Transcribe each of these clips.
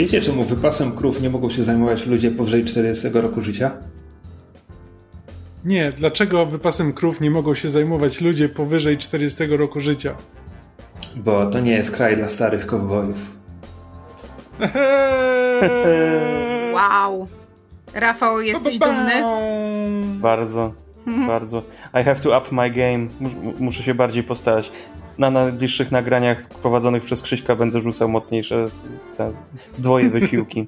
wiecie, czemu wypasem krów nie mogą się zajmować ludzie powyżej 40 roku życia? Nie, dlaczego wypasem krów nie mogą się zajmować ludzie powyżej 40 roku życia? Bo to nie jest kraj dla starych kowbojów. Wow. Rafał, jesteś dumny? Bardzo, bardzo. I have to up my game. Muszę się bardziej postarać. Na najbliższych nagraniach prowadzonych przez Krzyśka będę rzucał mocniejsze te zdwoje wysiłki.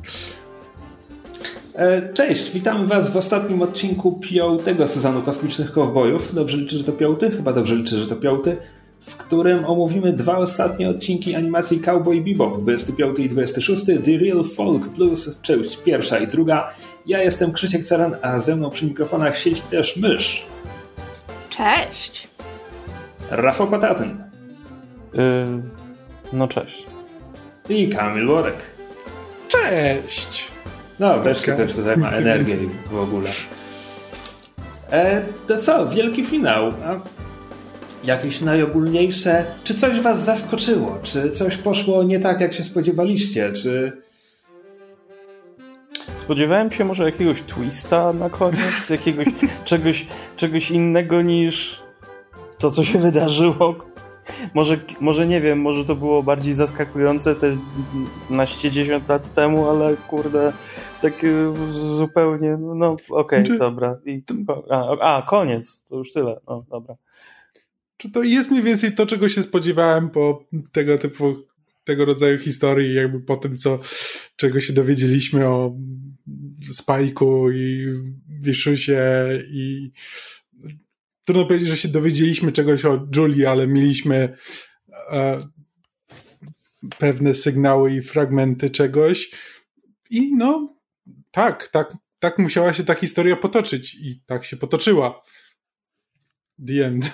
E, cześć, witamy Was w ostatnim odcinku piątego sezonu Kosmicznych Kowbojów. Dobrze liczę, że to piąty? Chyba dobrze liczę, że to piąty. W którym omówimy dwa ostatnie odcinki animacji Cowboy Bebop, 25 i 26, The Real Folk Blues, część pierwsza i druga. Ja jestem Krzysiek Ceran, a ze mną przy mikrofonach siedzi też mysz. Cześć! Rafał Patatyn. Yy, no cześć. I Kamil Worek. Cześć! No, wreszcie też tutaj ma energię w ogóle. E, to co, wielki finał. A jakieś najogólniejsze. Czy coś was zaskoczyło? Czy coś poszło nie tak, jak się spodziewaliście? Czy. Spodziewałem się może jakiegoś twista na koniec, jakiegoś czegoś, czegoś innego niż to, co się wydarzyło. Może, może nie wiem, może to było bardziej zaskakujące te naście dziesiąt lat temu, ale kurde, tak y, zupełnie, no okej, okay, dobra. I, a, a, koniec, to już tyle, no dobra. Czy to jest mniej więcej to, czego się spodziewałem po tego typu, tego rodzaju historii, jakby po tym, co, czego się dowiedzieliśmy o Spajku i Wiszusie i trudno powiedzieć, że się dowiedzieliśmy czegoś o Julii, ale mieliśmy e, pewne sygnały i fragmenty czegoś i no tak, tak, tak musiała się ta historia potoczyć i tak się potoczyła. The end.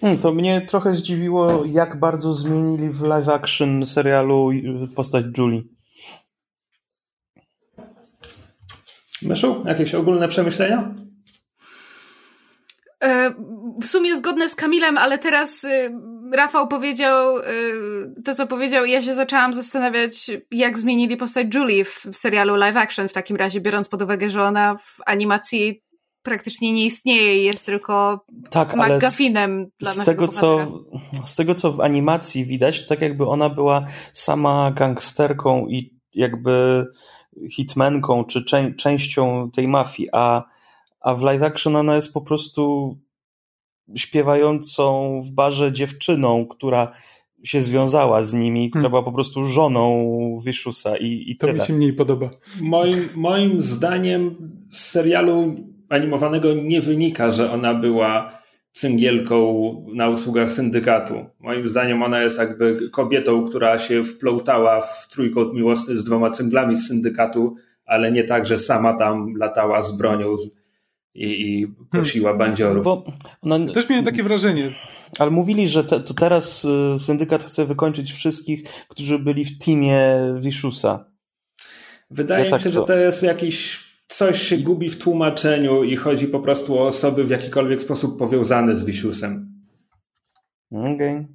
Hmm, to mnie trochę zdziwiło, jak bardzo zmienili w live action serialu postać Julie. Myszu, jakieś ogólne przemyślenia? E, w sumie zgodne z Kamilem, ale teraz y, Rafał powiedział y, to, co powiedział, i ja się zaczęłam zastanawiać, jak zmienili postać Julie w, w serialu live action w takim razie, biorąc pod uwagę, że ona w animacji praktycznie nie istnieje jest tylko tak, McGuffinem dla z tego, co, z tego, co w animacji widać, to tak jakby ona była sama gangsterką i jakby hitmanką, czy czę częścią tej mafii, a, a w live action ona jest po prostu śpiewającą w barze dziewczyną, która się związała z nimi, która hmm. była po prostu żoną Wiszusa i, i to tyle. mi się mniej podoba. Moim, moim zdaniem z serialu animowanego nie wynika, że ona była cyngielką na usługach syndykatu. Moim zdaniem ona jest jakby kobietą, która się wplątała w trójkąt miłosny z dwoma cynglami z syndykatu, ale nie tak, że sama tam latała z bronią i, i kosiła hmm. bandziorów. Bo ona... Też miałem takie wrażenie. Ale mówili, że te, to teraz y, syndykat chce wykończyć wszystkich, którzy byli w teamie Wiszusa. Wydaje ja mi tak się, to... że to jest jakiś coś się gubi w tłumaczeniu i chodzi po prostu o osoby w jakikolwiek sposób powiązane z Wisiusem. Okej. Okay.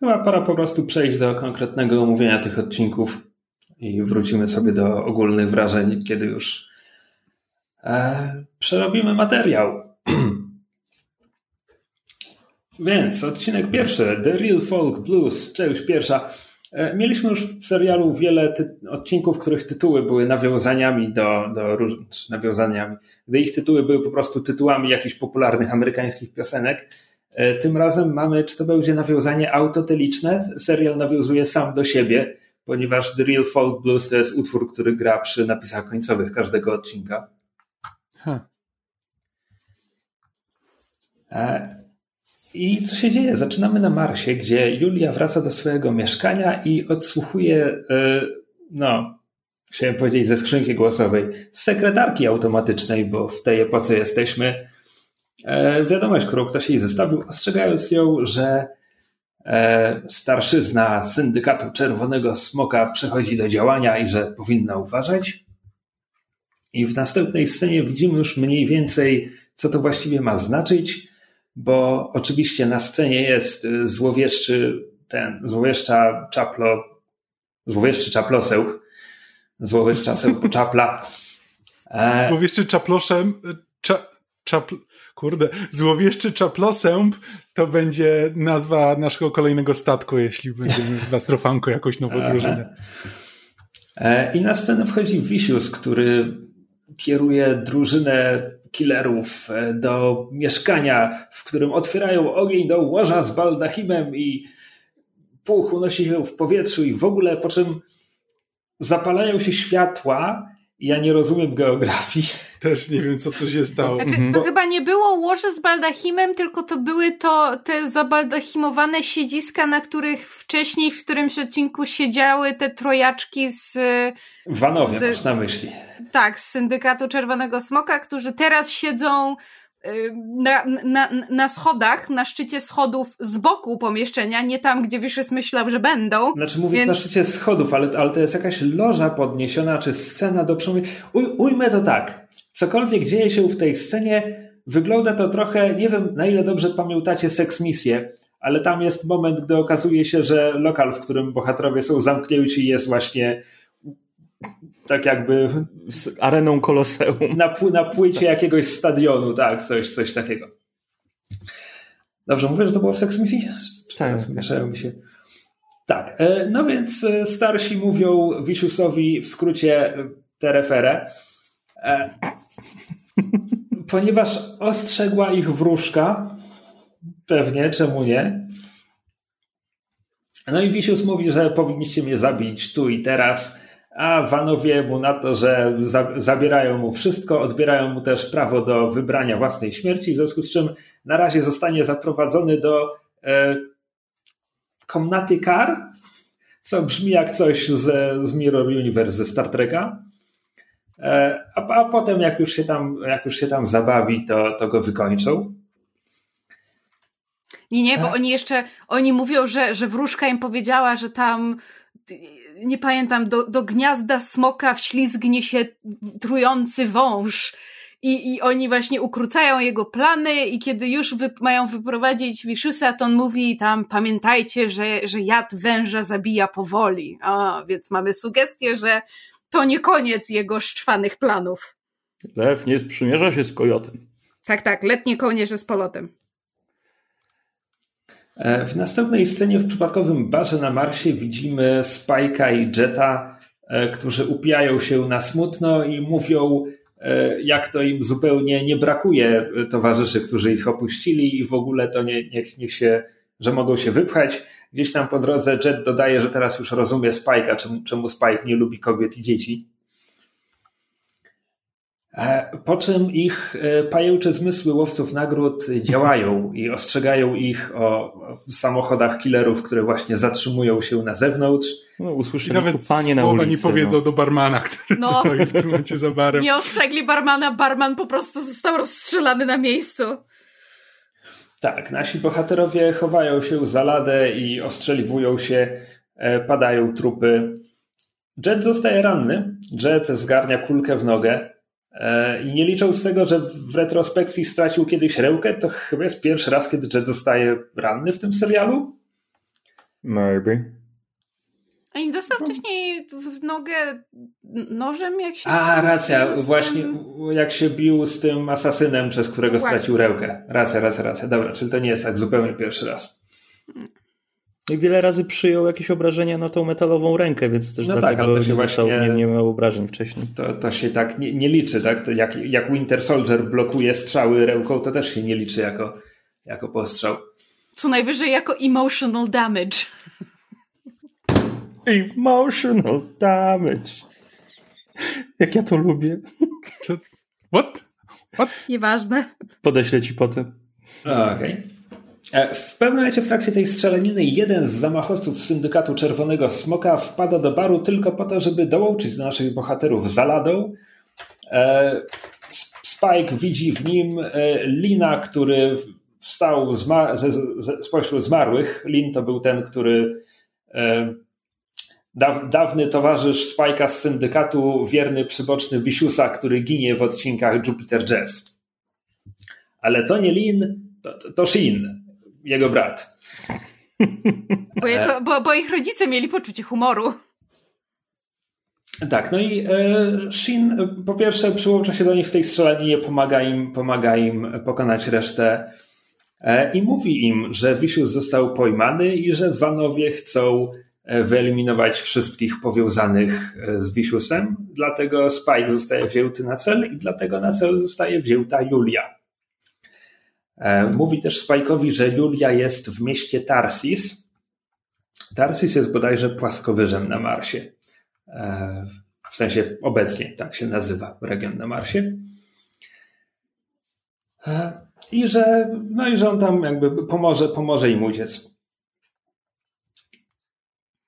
Chyba pora po prostu przejść do konkretnego omówienia tych odcinków i wrócimy sobie do ogólnych wrażeń, kiedy już e, przerobimy materiał. Więc odcinek pierwszy, The Real Folk Blues, część pierwsza. E, mieliśmy już w serialu wiele odcinków, których tytuły były nawiązaniami do, do różnych nawiązaniami, gdy ich tytuły były po prostu tytułami jakichś popularnych amerykańskich piosenek. E, tym razem mamy, czy to będzie nawiązanie autoteliczne. Serial nawiązuje sam do siebie, ponieważ The Real Folk Blues to jest utwór, który gra przy napisach końcowych każdego odcinka. Huh. I co się dzieje? Zaczynamy na Marsie, gdzie Julia wraca do swojego mieszkania i odsłuchuje, e, no, chciałem powiedzieć ze skrzynki głosowej, sekretarki automatycznej, bo w tej epoce jesteśmy, e, wiadomość, którą ktoś jej zostawił, ostrzegając ją, że e, starszyzna syndykatu Czerwonego Smoka przechodzi do działania i że powinna uważać. I w następnej scenie widzimy już mniej więcej, co to właściwie ma znaczyć bo oczywiście na scenie jest złowieszczy ten, złowieszcza czaplo, złowieszczy czaploseł, złowieszcza czapla. E... Złowieszczy czaploszem, cza, czapl, kurde, złowieszczy czaplosęp to będzie nazwa naszego kolejnego statku, jeśli będziemy w Astrofanko jakąś nową drużynę. E, I na scenę wchodzi Vicious, który kieruje drużynę killerów e, do mieszkania, w którym otwierają ogień do łoża z baldachimem i puch unosi się w powietrzu i w ogóle, po czym zapalają się światła. Ja nie rozumiem geografii. Też nie wiem, co tu się stało. Znaczy, to mhm. chyba nie było łoże z baldachimem, tylko to były to te zabaldachimowane siedziska, na których wcześniej w którymś odcinku siedziały te trojaczki z... Wanowie, z, masz na myśli. Tak, z Syndykatu Czerwonego Smoka, którzy teraz siedzą y, na, na, na schodach, na szczycie schodów z boku pomieszczenia, nie tam, gdzie Wyszys myślał, że będą. Znaczy mówię więc... na szczycie schodów, ale, ale to jest jakaś loża podniesiona, czy scena do przemówienia. Uj, ujmę to tak. Cokolwiek dzieje się w tej scenie, wygląda to trochę, nie wiem na ile dobrze pamiętacie Sex Misję, ale tam jest moment, gdy okazuje się, że lokal, w którym bohaterowie są zamknięci, jest właśnie tak jakby z areną koloseum. Na, na płycie jakiegoś stadionu, tak, coś, coś takiego. Dobrze, mówię, że to było w Sex Misji? Tak. Mieszają mi się. Tak, e, no więc e, starsi mówią Wisiusowi w skrócie e, tereferę, ponieważ ostrzegła ich wróżka, Pewnie, czemu nie? No i Wisius mówi, że powinniście mnie zabić tu i teraz, a Wanowie mu na to, że za, zabierają mu wszystko, odbierają mu też prawo do wybrania własnej śmierci, w związku z czym na razie zostanie zaprowadzony do e, komnaty kar, co brzmi jak coś z, z Mirror Universe ze Star Treka. E, a, a potem, jak już się tam, jak już się tam zabawi, to, to go wykończą. Nie, nie, bo e? oni jeszcze, oni mówią, że, że wróżka im powiedziała, że tam nie pamiętam, do, do gniazda smoka wślizgnie się trujący wąż. I, I oni właśnie ukrócają jego plany i kiedy już wy, mają wyprowadzić Wiszusa, to on mówi tam, pamiętajcie, że, że jad węża zabija powoli. A, więc mamy sugestię, że to nie koniec jego szczwanych planów. Lew nie sprzymierza się z kojotem. Tak, tak, letnie kołnierze z polotem. E, w następnej scenie w przypadkowym barze na Marsie widzimy Spike'a i Jetta, e, którzy upijają się na smutno i mówią, e, jak to im zupełnie nie brakuje towarzyszy, którzy ich opuścili i w ogóle to nie, niech, niech się, że mogą się wypchać. Gdzieś tam po drodze Jet dodaje, że teraz już rozumie Spike'a, czemu, czemu Spike nie lubi kobiet i dzieci. E, po czym ich e, pajęcze zmysły łowców nagród działają i ostrzegają ich o samochodach killerów, które właśnie zatrzymują się na zewnątrz. No, usłyszeli nawet panie na ulicy. nie powiedzą no. do barmana, który no. stoi w tym momencie za barem. Nie ostrzegli barmana, barman po prostu został rozstrzelany na miejscu. Tak, nasi bohaterowie chowają się za ladę i ostrzeliwują się, e, padają trupy. Jet zostaje ranny. Jet zgarnia kulkę w nogę. E, I nie licząc tego, że w retrospekcji stracił kiedyś rękę, to chyba jest pierwszy raz, kiedy Jet zostaje ranny w tym serialu. Maybe. A nie dostał wcześniej w nogę nożem, jak się. A, racja, właśnie jak się bił z tym asasynem, przez którego właśnie. stracił rękę. Racja, racja, racja. Dobra, czyli to nie jest tak zupełnie pierwszy raz. I wiele razy przyjął jakieś obrażenia na tą metalową rękę, więc też no tak, ale to się właśnie nie, nie miał obrażeń wcześniej. To, to się tak nie, nie liczy, tak? To jak, jak Winter Soldier blokuje strzały ręką, to też się nie liczy jako, jako postrzał. Co najwyżej jako emotional damage. Emotional damage. Jak ja to lubię. What? What? Nieważne. Podeślę ci potem. Okej. Okay. E, w pewnym momencie w trakcie tej strzelaniny jeden z zamachowców syndykatu Czerwonego Smoka wpada do baru tylko po to, żeby dołączyć do naszych bohaterów za ladą. E, Spike widzi w nim e, Lina, który wstał spośród zmarłych. Lin to był ten, który dawny towarzysz Spike'a z syndykatu, wierny przyboczny Wisiusa, który ginie w odcinkach Jupiter Jazz. Ale to nie Lin, to, to, Shin jego brat. Bo, jego, bo, bo ich rodzice mieli poczucie humoru. Tak, no i e, Shin e, po pierwsze przyłącza się do nich w tej strzelaninie, pomaga im, pomaga im pokonać resztę e, i mówi im, że Vicious został pojmany i że Vanowie chcą wyeliminować wszystkich powiązanych z Viciousem, dlatego Spike zostaje wzięty na cel i dlatego na cel zostaje wzięta Julia. Mówi też Spike'owi, że Julia jest w mieście Tarsis. Tarsis jest bodajże płaskowyżem na Marsie. E, w sensie obecnie tak się nazywa region na Marsie. E, I że, no i że on tam jakby pomoże, pomoże im uciec.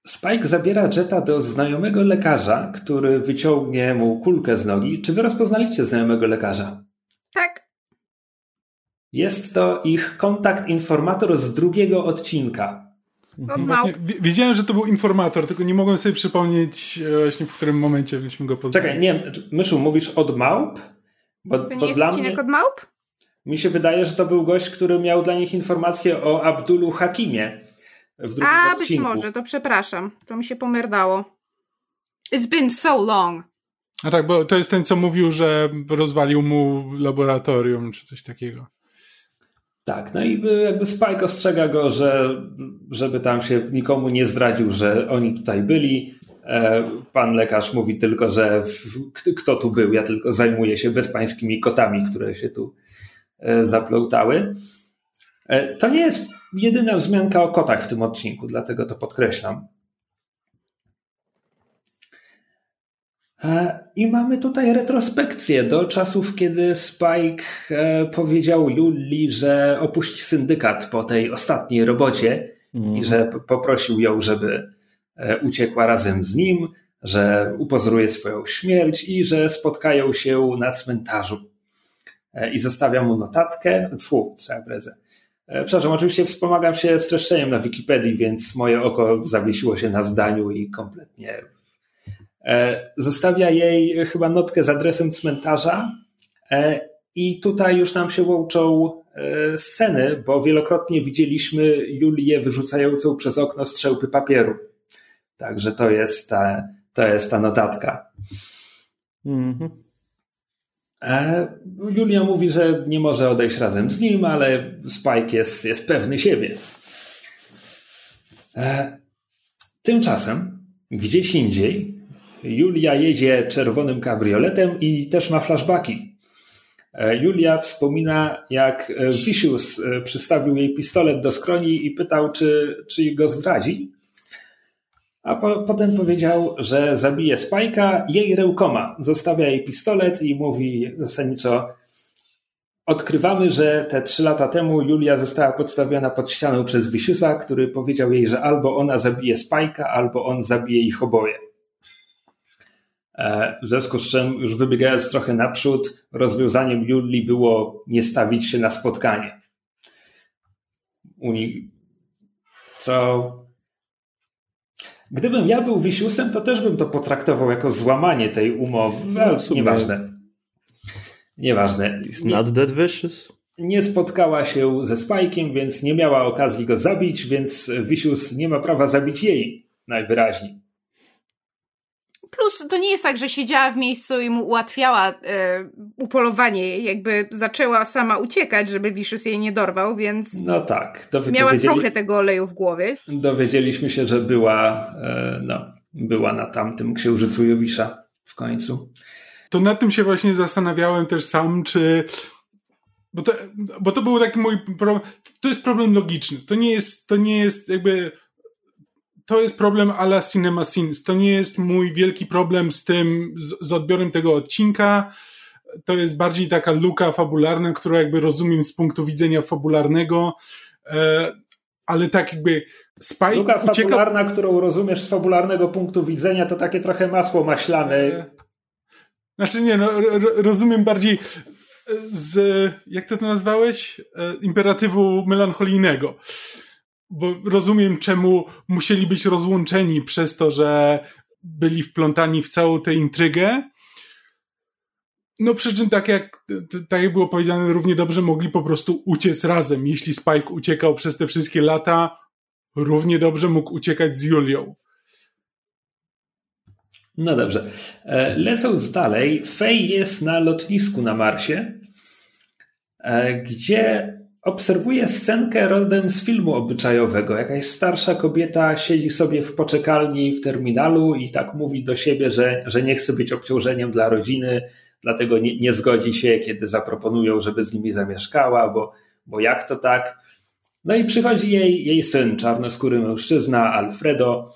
Spike zabiera Jetta do znajomego lekarza, który wyciągnie mu kulkę z nogi. Czy wy rozpoznaliście znajomego lekarza? Tak. Jest to ich kontakt informator z drugiego odcinka. Od małp. Wiedziałem, że to był informator, tylko nie mogłem sobie przypomnieć e, właśnie w którym momencie byśmy go poznali. Czekaj, nie, Myszu, mówisz od małp? Bo, to nie bo jest dla mnie od małp? Mi się wydaje, że to był gość, który miał dla nich informację o Abdulu Hakimie. W drugim A, odcinku. być może, to przepraszam. To mi się pomerdało. It's been so long. A tak, bo to jest ten, co mówił, że rozwalił mu laboratorium, czy coś takiego. Tak, no i jakby Spike ostrzega go, że żeby tam się nikomu nie zdradził, że oni tutaj byli. E, pan lekarz mówi tylko, że kto tu był, ja tylko zajmuję się bezpańskimi kotami, które się tu e, zaplątały. E, to nie jest jedyna wzmianka o kotach w tym odcinku, dlatego to podkreślam. E, I mamy tutaj retrospekcję do czasów, kiedy Spike e, powiedział Julii, że opuści syndykat po tej ostatniej robocie mm. i że poprosił ją, żeby e, uciekła razem z nim, że upozoruje swoją śmierć i że spotkają się na cmentarzu. I zostawia mu notatkę. Tfu, cała prezę. Przepraszam, oczywiście wspomagam się streszczeniem na Wikipedii, więc moje oko zawiesiło się na zdaniu i kompletnie E, zostawia jej chyba notkę z adresem cmentarza e, i tutaj już nam się łączą e, sceny, bo wielokrotnie widzieliśmy Julię wyrzucającą przez okno strzałpy papieru. Także to jest ta, to jest ta notatka. Mhm. Julia mówi, że nie może odejść razem z nim, ale Spike jest, jest pewny siebie. Tymczasem, gdzieś indziej, Julia jedzie czerwonym kabrioletem i też ma flashbacki. E, Julia wspomina, jak e, Vicious e, przystawił jej pistolet do skroni i pytał, czy, czy go zdradzi. A po, potem powiedział, że zabije Spajka jej rękoma. Zostawia jej pistolet i mówi zasadniczo odkrywamy, że te trzy lata temu Julia została podstawiona pod ścianą przez Viciousa, który powiedział jej, że albo ona zabije Spajka, albo on zabije ich oboje. E, w związku z czym, już wybiegając trochę naprzód, rozwiązaniem Julii było nie stawić się na spotkanie. Co. Gdybym ja był Wisiusem, to też bym to potraktował jako złamanie tej umowy. No, nieważne. Nieważne. It's not that vicious. Nie spotkała się ze Spajkiem, więc nie miała okazji go zabić, więc Wisius nie ma prawa zabić jej najwyraźniej. Plus to nie jest tak, że siedziała w miejscu i mu ułatwiała e, upolowanie, jakby zaczęła sama uciekać, żeby Vicious jej nie dorwał, więc. No tak. Miała trochę tego oleju w głowie. Dowiedzieliśmy się, że była, e, no, była na tamtym księżycu Jowisza w końcu. To nad tym się właśnie zastanawiałem też sam, czy. Bo to, bo to był taki mój problem. To jest problem logiczny. To nie jest, to nie jest jakby to jest problem ala Cinema Sins. To nie jest mój wielki problem z tym, z, z odbiorem tego odcinka. To jest bardziej taka luka fabularna, którą jakby rozumiem z punktu widzenia fabularnego, e, ale tak jakby Spike Luka ucieka... fabularna, którą rozumiesz z fabularnego punktu widzenia, to takie trochę masło maślane. E, znaczy nie, no, rozumiem bardziej z, jak to nazwałeś? E, imperatywu melancholijnego bo rozumiem, czemu musieli być rozłączeni przez to, że byli wplątani w całą tę intrygę. No przy czym tak jak, tak jak było powiedziane, równie dobrze mogli po prostu uciec razem. Jeśli Spike uciekał przez te wszystkie lata, równie dobrze mógł uciekać z Julią. No dobrze. E, lecąc dalej, Fej jest na lotnisku na Marsie, e, gdzie obserwuje scenkę rodem z filmu obyczajowego. Jakaś starsza kobieta siedzi sobie w poczekalni w terminalu i tak mówi do siebie, że, że nie chce być obciążeniem dla rodziny, dlatego nie, nie zgodzi się, kiedy zaproponują, żeby z nimi zamieszkała, bo, bo jak to tak? No i przychodzi jej, jej syn, czarnoskóry mężczyzna, Alfredo.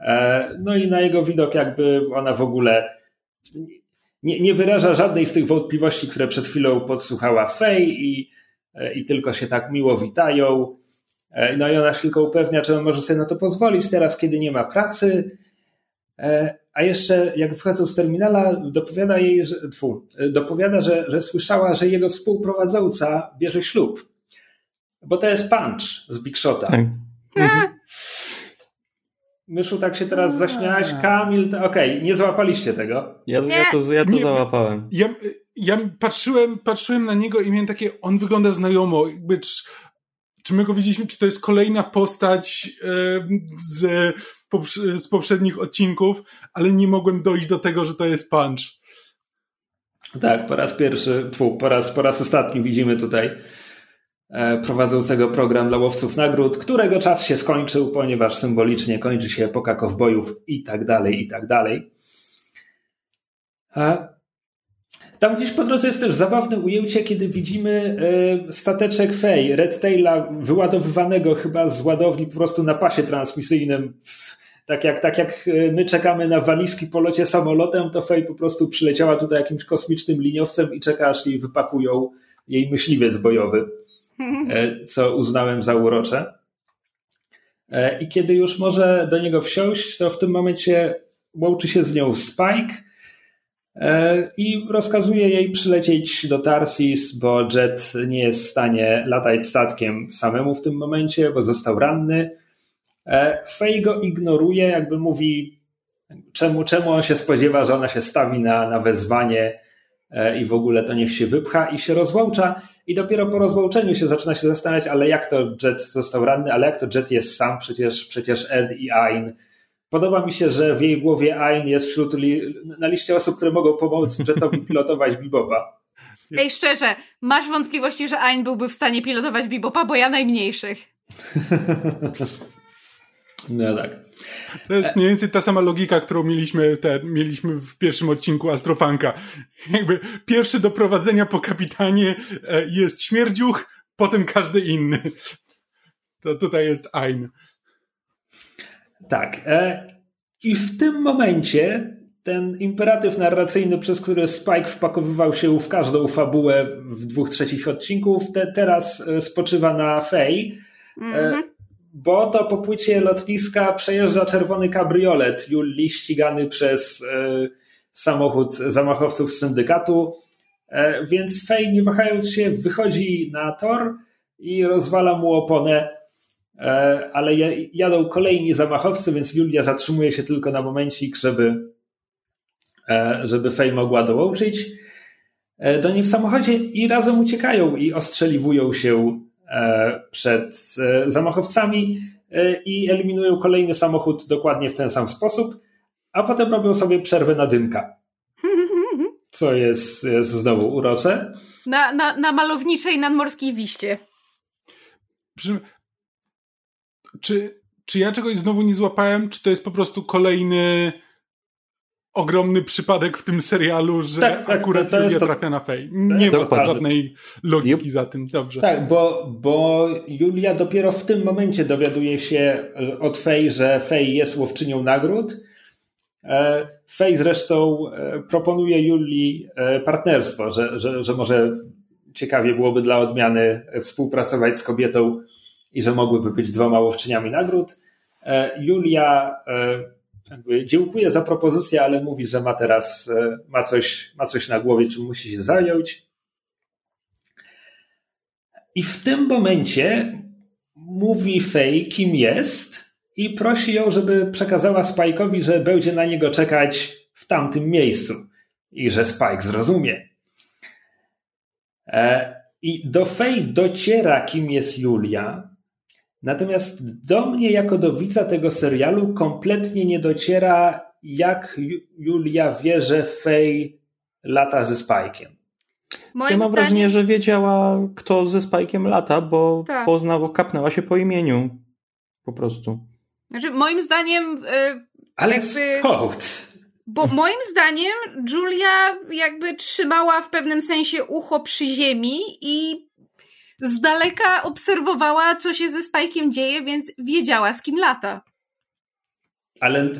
E, no i na jego widok, jakby ona w ogóle nie, nie wyraża żadnej z tych wątpliwości, które przed chwilą podsłuchała Fej i, i tylko się tak miło witają. E, no i ona się tylko upewnia, czy on może sobie na to pozwolić teraz, kiedy nie ma pracy. A jeszcze jak wychodzą z terminala, dopowiada jej, że, tfu, dopowiada, że, że słyszała, że jego współprowadząca bierze ślub. Bo to jest Punch z Big Shota. Tak. Mhm. Myszu, tak się teraz zaśmiałaś. Kamil, okej, okay, nie złapaliście tego. Ja, ja to, ja to nie, załapałem. Ja, ja patrzyłem, patrzyłem na niego i miałem takie, on wygląda znajomo. Jakby, czy, czy my go widzieliśmy, czy to jest kolejna postać z, z poprzednich odcinków, ale nie mogłem dojść do tego, że to jest Punch. Tak, po raz pierwszy, tfu, po raz, po raz ostatni widzimy tutaj prowadzącego program dla łowców nagród, którego czas się skończył, ponieważ symbolicznie kończy się epoka kowbojów i tak dalej, i tak dalej. Tam gdzieś po drodze jest też zabawne ujęcie, kiedy widzimy e, stateczek Fej, Red Taila wyładowywanego chyba z ładowni po prostu na pasie transmisyjnym. Tak jak, tak jak e, my czekamy na walizki po locie samolotem, to Fej po prostu przyleciała tutaj jakimś kosmicznym liniowcem i czeka aż jej wypakują jej myśliwiec bojowy. E, co uznałem za urocze. E, I kiedy już może do niego wsiąść, to w tym momencie łączy się z nią Spike e, i rozkazuje jej przylecieć do Tarsis, bo Jet nie jest w stanie latać statkiem samemu w tym momencie, bo został ranny. Faye go ignoruje, jakby mówi, czemu, czemu on się spodziewa, że ona się stawi na, na wezwanie i w ogóle to niech się wypcha i się rozłącza. I dopiero po rozłączeniu się zaczyna się zastanawiać, ale jak to Jet został ranny, ale jak to Jet jest sam, przecież, przecież Ed i Ain. Podoba mi się, że w jej głowie Ain jest wśród li na liście osób, które mogą pomóc Jetowi pilotować Bibopa. Ej, szczerze, masz wątpliwości, że Ain byłby w stanie pilotować Bibopa, bo ja najmniejszych. no tak. To jest mniej więcej ta sama logika, którą mieliśmy, te, mieliśmy w pierwszym odcinku Astrofanka. Jakby pierwszy do prowadzenia po kapitanie e, jest śmierdziuch, potem każdy inny. To tutaj jest Ain. Tak. E, I w tym momencie ten imperatyw narracyjny, przez który Spike wpakowywał się w każdą fabułę w dwóch trzecich odcinków, te, teraz e, spoczywa na Fej. -hmm bo to po płycie lotniska przejeżdża czerwony kabriolet Julii ścigany przez e, samochód zamachowców z syndykatu, e, więc Fej nie wahając się wychodzi na tor i rozwala mu oponę, e, ale jadą kolejni zamachowcy, więc Julia zatrzymuje się tylko na momencik, żeby, żeby Fej mogła dołączyć do niej w samochodzie i razem uciekają i ostrzeliwują się E, przed e, zamachowcami e, i eliminują kolejny samochód dokładnie w ten sam sposób, a potem robią sobie przerwę na dymka. Co jest, jest znowu urocze. Na, na, na malowniczej nadmorskiej wiście. Czy, czy ja czegoś znowu nie złapałem? Czy to jest po prostu kolejny ogromny przypadek w tym serialu, że tak, tak, akurat to, Julia to, trafia na Fej. Nie ma żadnej logiki za tym. Dobrze. Tak, bo, bo Julia dopiero w tym momencie dowiaduje się od Fej, że Fej jest łowczynią nagród. E, Fej zresztą e, proponuje Julii e, partnerstwo, że, że, że może ciekawie byłoby dla odmiany współpracować z kobietą i że mogłyby być dwoma łowczyniami nagród. Julia dziękuję za propozycję, ale mówi, że ma teraz, e, ma coś, ma coś na głowie, czym musi się zająć. I w tym momencie mówi Faye, kim jest i prosi ją, żeby przekazała Spike'owi, że będzie na niego czekać w tamtym miejscu i że Spike zrozumie. E, I do Faye dociera, kim jest Julia, Natomiast do mnie, jako do widza tego serialu, kompletnie nie dociera, jak Julia wie, że Fej lata ze Spike'iem. Moim ja mam zdaniem... wrażenie, że wiedziała, kto ze Spike'iem lata, bo tak. poznała, kapnęła się po imieniu. Po prostu. Znaczy, moim zdaniem. Yy, Ale jakby... skąd? Bo moim zdaniem Julia jakby trzymała w pewnym sensie ucho przy ziemi i z daleka obserwowała, co się ze Spike'iem dzieje, więc wiedziała, z kim lata. Ale,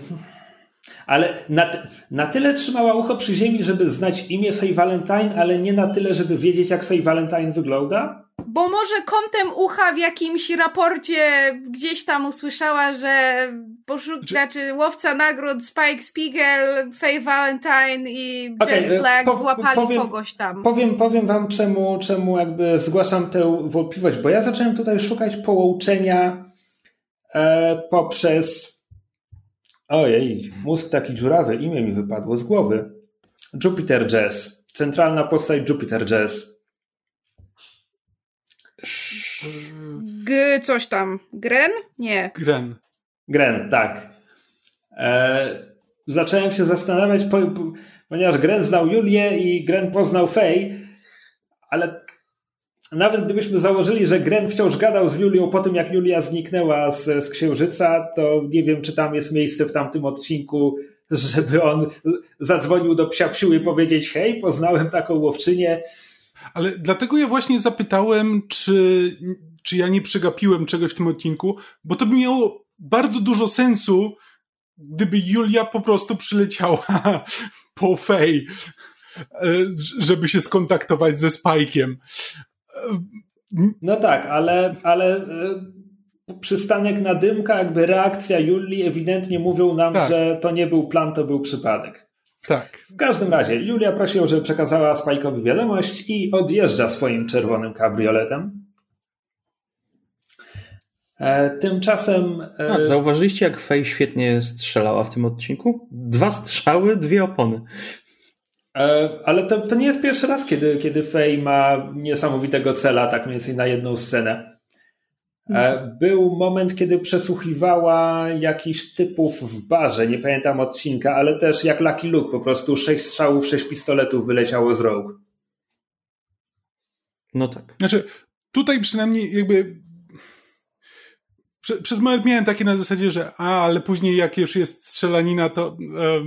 ale na, na tyle trzymała ucho przy ziemi, żeby znać imię Faye Valentine, ale nie na tyle, żeby wiedzieć, jak Faye Valentine wygląda? Bo może kątem ucha w jakimś raporcie gdzieś tam usłyszała, że poszuk, Czy... znaczy łowca nagród Spike Spiegel, Faye Valentine i okay, Jack e, Black po, złapali powiem, kogoś tam. Powiem, powiem wam, czemu, czemu jakby zgłaszam tę wątpliwość, bo ja zacząłem tutaj szukać połączenia e, poprzez ojej, mózg taki dziurawy, imię mi wypadło z głowy. Jupiter Jazz. Centralna postać Jupiter Jazz G coś tam. Gren? Nie. Gren. Gren, tak. E, zacząłem się zastanawiać, po, po, ponieważ Gren znał Julię i Gren poznał Fej, ale nawet gdybyśmy założyli, że Gren wciąż gadał z Julią po tym, jak Julia zniknęła z, z Księżyca, to nie wiem, czy tam jest miejsce w tamtym odcinku, żeby on zadzwonił do psiapsiu i powiedzieć hej, poznałem taką łowczynię. Ale dlatego ja właśnie zapytałem, czy, czy ja nie przegapiłem czegoś w tym odcinku, bo to by miało bardzo dużo sensu, gdyby Julia po prostu przyleciała po Fej, e, żeby się skontaktować ze Spajkiem. No tak, ale, ale e, przystanek na dymka, jakby reakcja Julii ewidentnie mówią nam, tak. że to nie był plan, to był przypadek. Tak. W każdym razie, Julia prosi ją, żeby przekazała Spike'owi wiadomość i odjeżdża swoim czerwonym kabrioletem. E, tymczasem. E... A, zauważyliście, jak Fej świetnie strzelała w tym odcinku? Dwa strzały, dwie opony. E, ale to, to nie jest pierwszy raz, kiedy, kiedy Fej ma niesamowitego cela, tak mniej więcej na jedną scenę. E, był moment, kiedy przesłuchiwała jakichś typów w barze, nie pamiętam odcinka, ale też jak Lucky Luke, po prostu sześć strzałów, sześć pistoletów wyleciało z rogu. No tak. Znaczy, tutaj przynajmniej jakby przez moment miałem takie na zasadzie, że a, ale później jak już jest strzelanina, to e,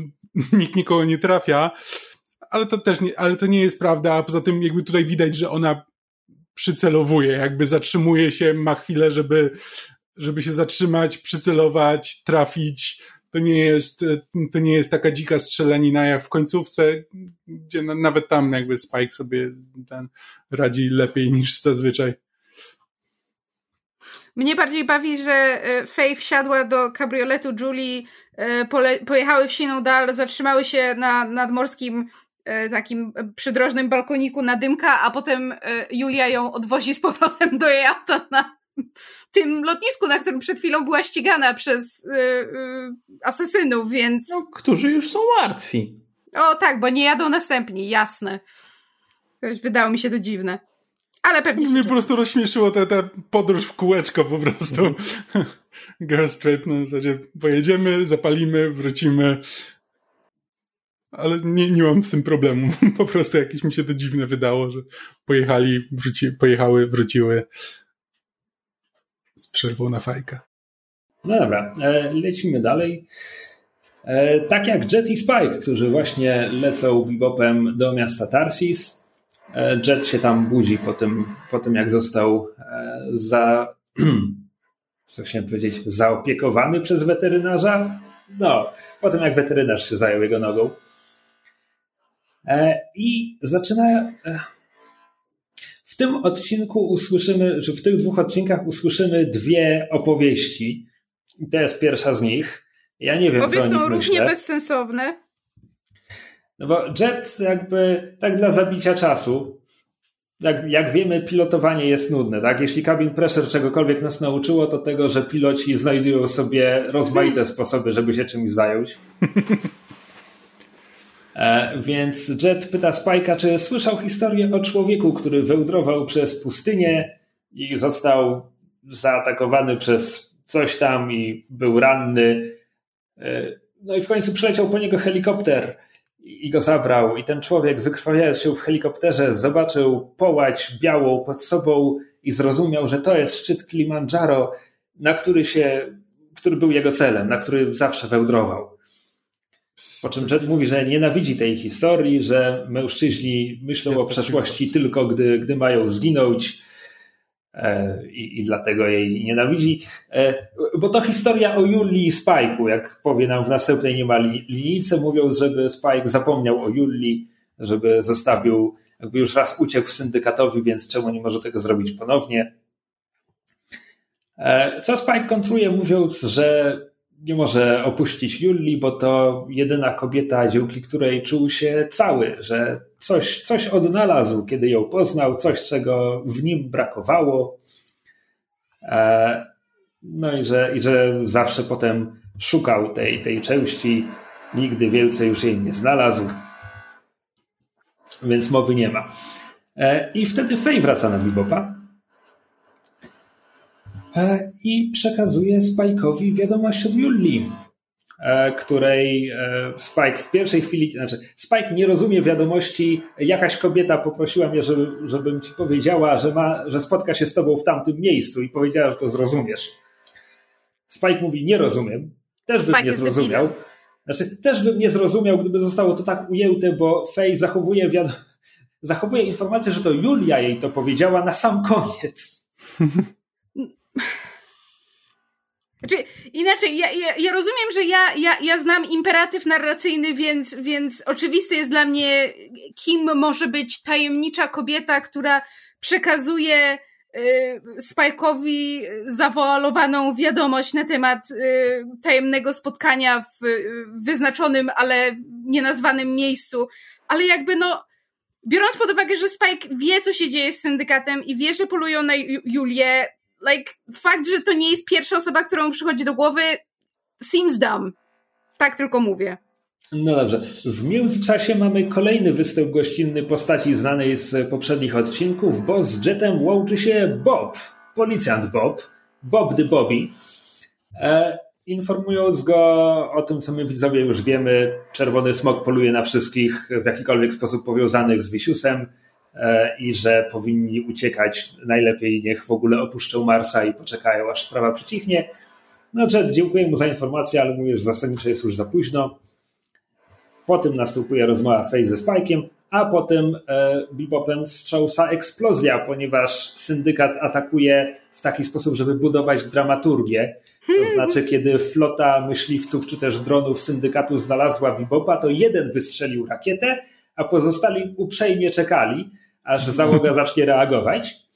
nikt nikogo nie trafia, ale to też nie, ale to nie jest prawda, a poza tym jakby tutaj widać, że ona przycelowuje, jakby zatrzymuje się, ma chwilę, żeby, żeby się zatrzymać, przycelować, trafić. To nie jest, to nie jest taka dzika strzelanina jak w końcówce, gdzie nawet tam jakby Spike sobie ten radzi lepiej niż zazwyczaj. Mnie bardziej bawi, że e, Faye wsiadła do kabrioletu Julie, e, pole, pojechały w siną dal, zatrzymały się na nadmorskim takim przydrożnym balkoniku na dymka, a potem e, Julia ją odwozi z powrotem do jej auta na tym lotnisku, na którym przed chwilą była ścigana przez asesynów, więc... No, którzy już są martwi. O tak, bo nie jadą następni, jasne. Wydało mi się to dziwne. Ale pewnie Mnie po prostu rozśmieszyło ta, ta podróż w kółeczko po prostu. Girls trip na zasadzie pojedziemy, zapalimy, wrócimy, ale nie, nie mam z tym problemu. Po prostu jakieś mi się to dziwne wydało, że pojechali, wróci, pojechały, wróciły z przerwą na fajkę. No dobra, e, lecimy dalej. E, tak jak Jet i Spike, którzy właśnie lecą bebopem do miasta Tarsis. E, Jet się tam budzi po tym, po tym jak został za, co chciałem powiedzieć, zaopiekowany przez weterynarza. No, po tym jak weterynarz się zajął jego nogą. E, I zaczyna. E, w tym odcinku usłyszymy, że w tych dwóch odcinkach usłyszymy dwie opowieści. I to jest pierwsza z nich. Ja nie wiem, Obie co o nich są równie bezsensowne. No bo Jet jakby tak dla zabicia czasu. Jak, jak wiemy, pilotowanie jest nudne, tak? Jeśli cabin pressure czegokolwiek nas nauczyło, to tego, że piloci znajdują sobie rozmaite sposoby, żeby się czymś zająć. E, więc Jet pyta Spike'a, czy słyszał historię o człowieku, który wełdrował przez pustynię i został zaatakowany przez coś tam i był ranny. E, no i w końcu przyleciał po niego helikopter i go zabrał. I ten człowiek, wykrwawiając się w helikopterze, zobaczył połać białą pod sobą i zrozumiał, że to jest szczyt Kilimandżaro, na który się, który był jego celem, na który zawsze wełdrował. Po czym Jet mówi, że nienawidzi tej historii, że mężczyźni myślą o przeszłości tylko, gdy, gdy mają zginąć e, i, i dlatego jej nienawidzi. E, bo to historia o Julii i Spike'u, jak powie nam w następnej niemal linijce, mówiąc, żeby Spike zapomniał o Julii, żeby zostawił, jakby już raz uciekł syndykatowi, więc czemu nie może tego zrobić ponownie. E, co Spike kontruje, mówiąc, że nie może opuścić Julii, bo to jedyna kobieta, dzięki której czuł się cały, że coś, coś odnalazł, kiedy ją poznał, coś, czego w nim brakowało. E, no i że, i że zawsze potem szukał tej, tej części, nigdy więcej już jej nie znalazł, więc mowy nie ma. E, I wtedy Fej wraca na Bibopa i przekazuje Spike'owi wiadomość od Julii, e, której e, Spike w pierwszej chwili, znaczy Spike nie rozumie wiadomości, jakaś kobieta poprosiła mnie, żeby, żebym ci powiedziała, że, ma, że spotka się z tobą w tamtym miejscu i powiedziała, że to zrozumiesz. Spike mówi, nie rozumiem, też bym Spike nie zrozumiał. Znaczy, też bym nie zrozumiał, gdyby zostało to tak ujęte, bo Faye zachowuje, wiad- zachowuje informację, że to Julia jej to powiedziała na sam koniec. Znaczy, inaczej, ja, ja, ja, rozumiem, że ja, ja, ja znam imperatyw narracyjny, więc, więc oczywiste jest dla mnie, kim może być tajemnicza kobieta, która przekazuje y, Spike'owi zawoalowaną wiadomość na temat y, tajemnego spotkania w y, wyznaczonym, ale nienazwanym miejscu. Ale jakby no, biorąc pod uwagę, że Spike wie, co się dzieje z syndykatem i wie, że polują na Julię, like, fakt, że to nie jest pierwsza osoba, którą przychodzi do głowy, seems dumb. Tak tylko mówię. No dobrze. W międzyczasie mamy kolejny występ gościnny postaci znanej z poprzednich odcinków, bo z Jetem łączy się Bob, policjant Bob, Bob the Bobby, e, informując go o tym, co my widzowie już wiemy. Czerwony smok poluje na wszystkich w jakikolwiek sposób powiązanych z Wisiusem. E, i że powinni uciekać. Najlepiej niech w ogóle opuszczą Marsa i poczekają, aż sprawa przycichnie. No, Jet, dziękuję mu za informację, ale mówię, że zasadniczo jest już za późno. Potem następuje rozmowa Faye ze Spike'iem, a potem e, Bebopem wstrząsa eksplozja, ponieważ syndykat atakuje w taki sposób, żeby budować dramaturgię. To znaczy, kiedy flota myśliwców czy też dronów syndykatu znalazła Bebopa, to jeden wystrzelił rakietę, a pozostali uprzejmie czekali aż załoga zacznie reagować.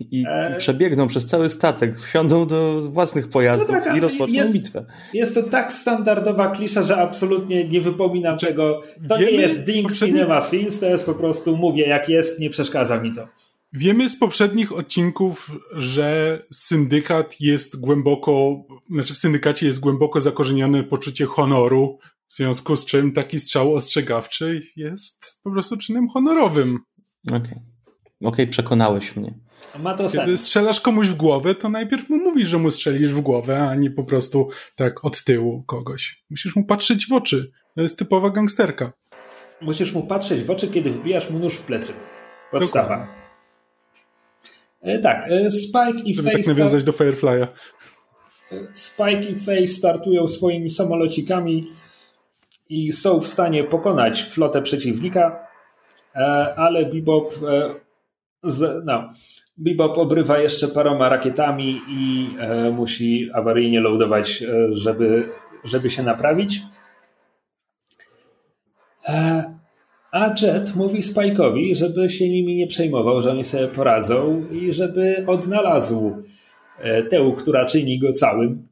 I, e... przebiegną przez cały statek, wsiądą do własnych pojazdów no tak, i rozpoczną jest, bitwę. Jest to tak standardowa klisza, że absolutnie nie wypominam czego. To nie jest Ding. Cinema Scenes, to jest po prostu mówię jak jest, nie przeszkadza mi to. Wiemy z poprzednich odcinków, że syndykat jest głęboko, znaczy w syndykacie jest głęboko zakorzenione poczucie honoru, w związku z czym taki strzał ostrzegawczy jest po prostu czynem honorowym. Okej. Okay. Okej, okay, przekonałeś mnie. Ma to Kiedy strzelasz komuś w głowę, to najpierw mu mówisz, że mu strzelisz w głowę, a nie po prostu tak od tyłu kogoś. Musisz mu patrzeć w oczy. To jest typowa gangsterka. Musisz mu patrzeć w oczy, kiedy wbijasz mu nóż w plecy. Podstawa. E, tak, e, Spike i Żeby Faye... tak nawiązać do Firefly'a. E, Spike i Faye startują swoimi samolocikami i są w stanie pokonać flotę przeciwnika, ale Bebop, e, no, Bebop obrywa jeszcze paroma rakietami i e, musi awaryjnie loadować, żeby, żeby się naprawić. A Jet mówi Spike'owi, żeby się nimi nie przejmował, że oni sobie poradzą i żeby odnalazł tę, która czyni go całym.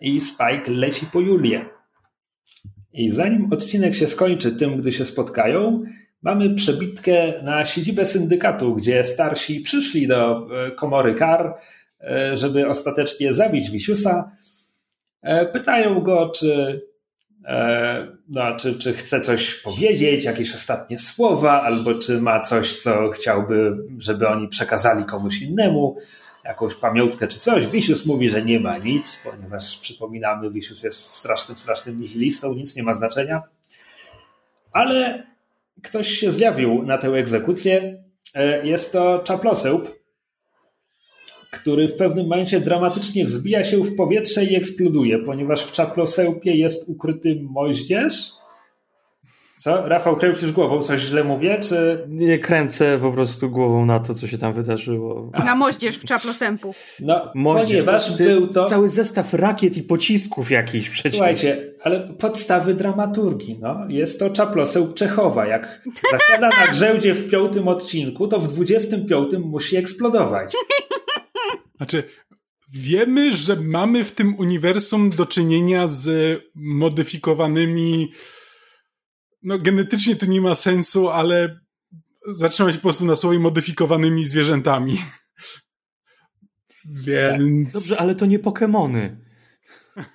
I Spike leci po Julię. I zanim odcinek się skończy tym, gdy się spotkają, Mamy przebitkę na siedzibę syndykatu, gdzie starsi przyszli do e, komory kar, e, żeby ostatecznie zabić Wisiusa. E, pytają go, czy, no, czy, czy chce coś powiedzieć, jakieś ostatnie słowa, albo czy ma coś, co chciałby, żeby oni przekazali komuś innemu. jakąś pamiątkę czy coś. Wisius mówi, że nie ma nic, ponieważ przypominamy, Wisius jest strasznym, strasznym nihilistą, nic nie ma znaczenia. Ale ktoś się zjawił na tę egzekucję. E, jest to Czaplosełp, który w pewnym momencie dramatycznie wzbija się w powietrze i eksploduje, ponieważ w Czaplosełpie jest ukryty moździerz, co? Rafał, kręcisz głową, coś źle mówię, czy... Nie kręcę po prostu głową na to, co się tam wydarzyło. Na moździerz w Czaplosępu. No, moździerz, ponieważ to był to... Cały zestaw rakiet i pocisków jakichś przecież. Słuchajcie, ale podstawy dramaturgii, no. Jest to Czaploseł Czechowa. Jak zasiada na grzędzie w piątym odcinku, to w dwudziestym piątym musi eksplodować. Znaczy, wiemy, że mamy w tym uniwersum do czynienia z modyfikowanymi no genetycznie to nie ma sensu, ale zatrzymać się po prostu na słowie modyfikowanymi zwierzętami. Więc... Dobrze, ale to nie Pokémony.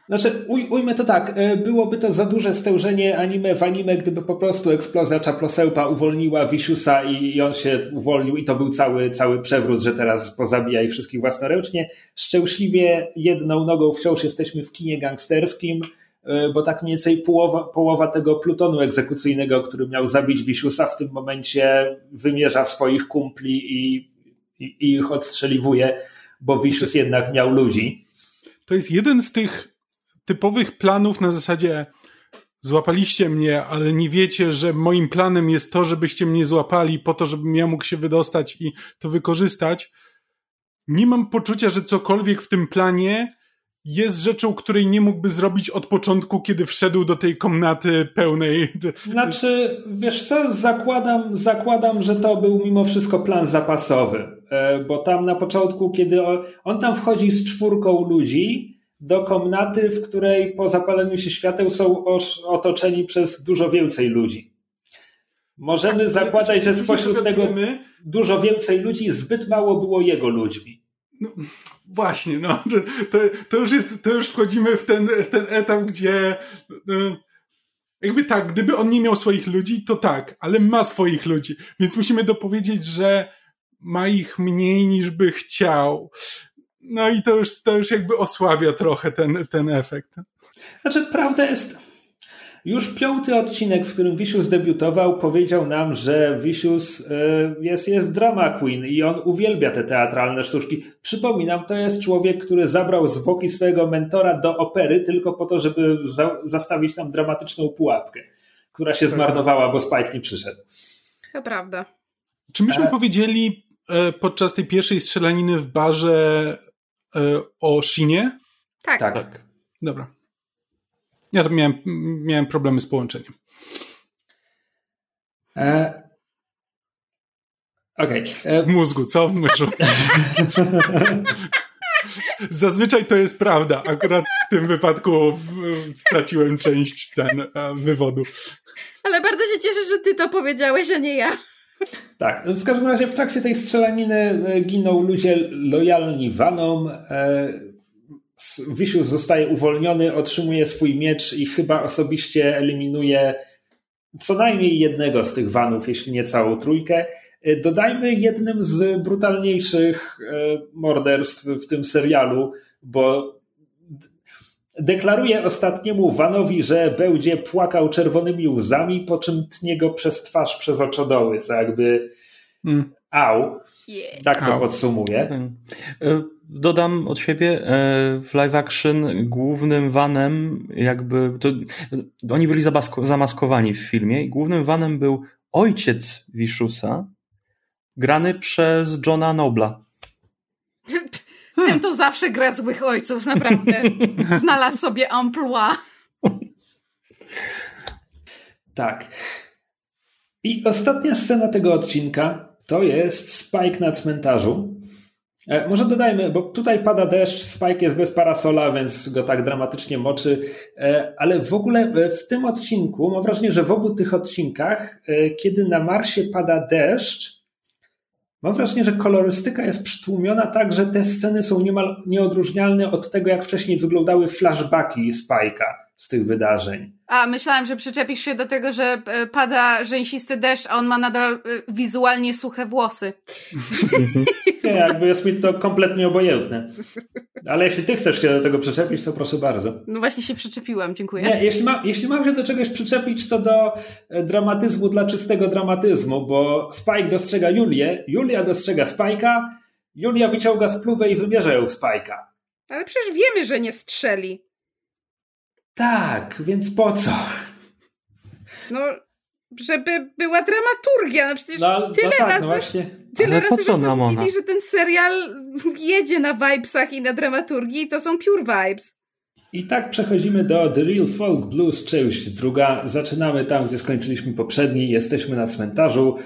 Znaczy, uj, ujmę to tak, e, byłoby to za duże stężenie anime w anime, gdyby po prostu eksplozja Czaplosełpa uwolniła Wisiusa i, i on się uwolnił i to był cały, cały przewrót, że teraz pozabija ich wszystkich własnoręcznie. Szczęśliwie jedną nogą wciąż jesteśmy w kinie gangsterskim, bo tak mniej więcej połowa, połowa tego plutonu egzekucyjnego, który miał zabić Wisiusa, w tym momencie wymierza swoich kumpli i, i, i ich odstrzeliwuje, bo Wisius jednak miał ludzi. To jest jeden z tych typowych planów na zasadzie złapaliście mnie, ale nie wiecie, że moim planem jest to, żebyście mnie złapali po to, żebym ja mógł się wydostać i to wykorzystać. Nie mam poczucia, że cokolwiek w tym planie jest rzeczą, której nie mógłby zrobić od początku, kiedy wszedł do tej komnaty pełnej. Znaczy, wiesz co, zakładam, zakładam, że to był mimo wszystko plan zapasowy, e, bo tam na początku, kiedy on, on tam wchodzi z czwórką ludzi do komnaty, w której po zapaleniu się świateł są otoczeni przez dużo więcej ludzi. Możemy tak, zakładać, że spośród tego dużo więcej ludzi zbyt mało było jego ludźmi. No, właśnie, no, to, to, już jest, to już wchodzimy w ten, w ten etap, gdzie no, jakby tak, gdyby on nie miał swoich ludzi, to tak, ale ma swoich ludzi, więc musimy dopowiedzieć, że ma ich mniej niż by chciał. No i to już, to już jakby osłabia trochę ten, ten efekt. Znaczy, prawda jest, już piąty odcinek, w którym Vicious debiutował, powiedział nam, że Vicious e, jest, jest drama queen i on uwielbia te teatralne sztuczki. Przypominam, to jest człowiek, który zabrał zwłoki swojego mentora do opery tylko po to, żeby za, zastawić tam dramatyczną pułapkę, która się zmarnowała, bo Spike nie przyszedł. To prawda. Czy myśmy e... powiedzieli e, podczas tej pierwszej strzelaniny w barze o Shinie? Tak. tak. Dobra. Ja to miałem, miałem problemy z połączeniem. E... Okej. Okay. E... W mózgu, co? Myszu? Zazwyczaj to jest prawda. Akurat w tym wypadku straciłem część ten e, wywodu. Ale bardzo się cieszę, że ty to powiedziałeś, a nie ja. Tak, w każdym razie w trakcie tej strzelaniny e, giną ludzie lojalni Vanom. E, Wisius zostaje uwolniony, otrzymuje swój miecz i chyba osobiście eliminuje co najmniej jednego z tych vanów, jeśli nie całą trójkę. E, dodajmy jednym z brutalniejszych e, morderstw w tym serialu, bo deklaruje ostatniemu Vanowi, że będzie płakał czerwonymi łzami, po czym tnie go przez twarz, przez oczodoły, co jakby mm. Au. Yeah. Tak to podsumuję. Mm. E, dodam od siebie, e, w live action głównym vanem jakby, to, oni byli zamaskowani w filmie i głównym vanem był ojciec Wiszusa, grany przez Johna Nobla. Ten to zawsze gra złych ojców, naprawdę. Znalazł sobie emploi. Tak. I ostatnia scena tego odcinka to jest Spike na cmentarzu. E, może dodajmy, bo tutaj pada deszcz, Spike jest bez parasola, więc go tak dramatycznie moczy, e, ale w ogóle e, w tym odcinku, mam wrażenie, że w obu tych odcinkach, kiedy na Marsie pada deszcz, mam wrażenie, że kolorystyka jest przytłumiona tak, że te sceny są niemal nieodróżnialne od tego, jak wcześniej wyglądały flashbacki Spike'a. Z tych wydarzeń. A, myślałam, że przyczepisz się do tego, że e, pada rzęsisty deszcz, a on ma nadal e, wizualnie suche włosy. Nie, jakby jest mi to kompletnie obojętne. Ale jeśli ty chcesz się do tego przyczepić, to proszę bardzo. No właśnie się przyczepiłam, dziękuję. Nie, jeśli, ma, jeśli mam się do czegoś przyczepić, to do e, dramatyzmu dla czystego dramatyzmu, bo Spike dostrzega Julię, Julia dostrzega Spike'a, Julia wyciąga spluwę i wymierza ją w Spike'a. Ale przecież wiemy, że nie strzeli. Tak, więc po co? No, żeby była dramaturgia. No przecież No, tyle no tak, razy, no właśnie. tyle Ale po razy co żeśmy nam ona? mówili, że ten serial jedzie na vibesach i na dramaturgii i to są pure vibes. I tak przechodzimy do The Real Folk Blues, część druga. Zaczynamy tam, gdzie skończyliśmy poprzedni. Jesteśmy na cmentarzu,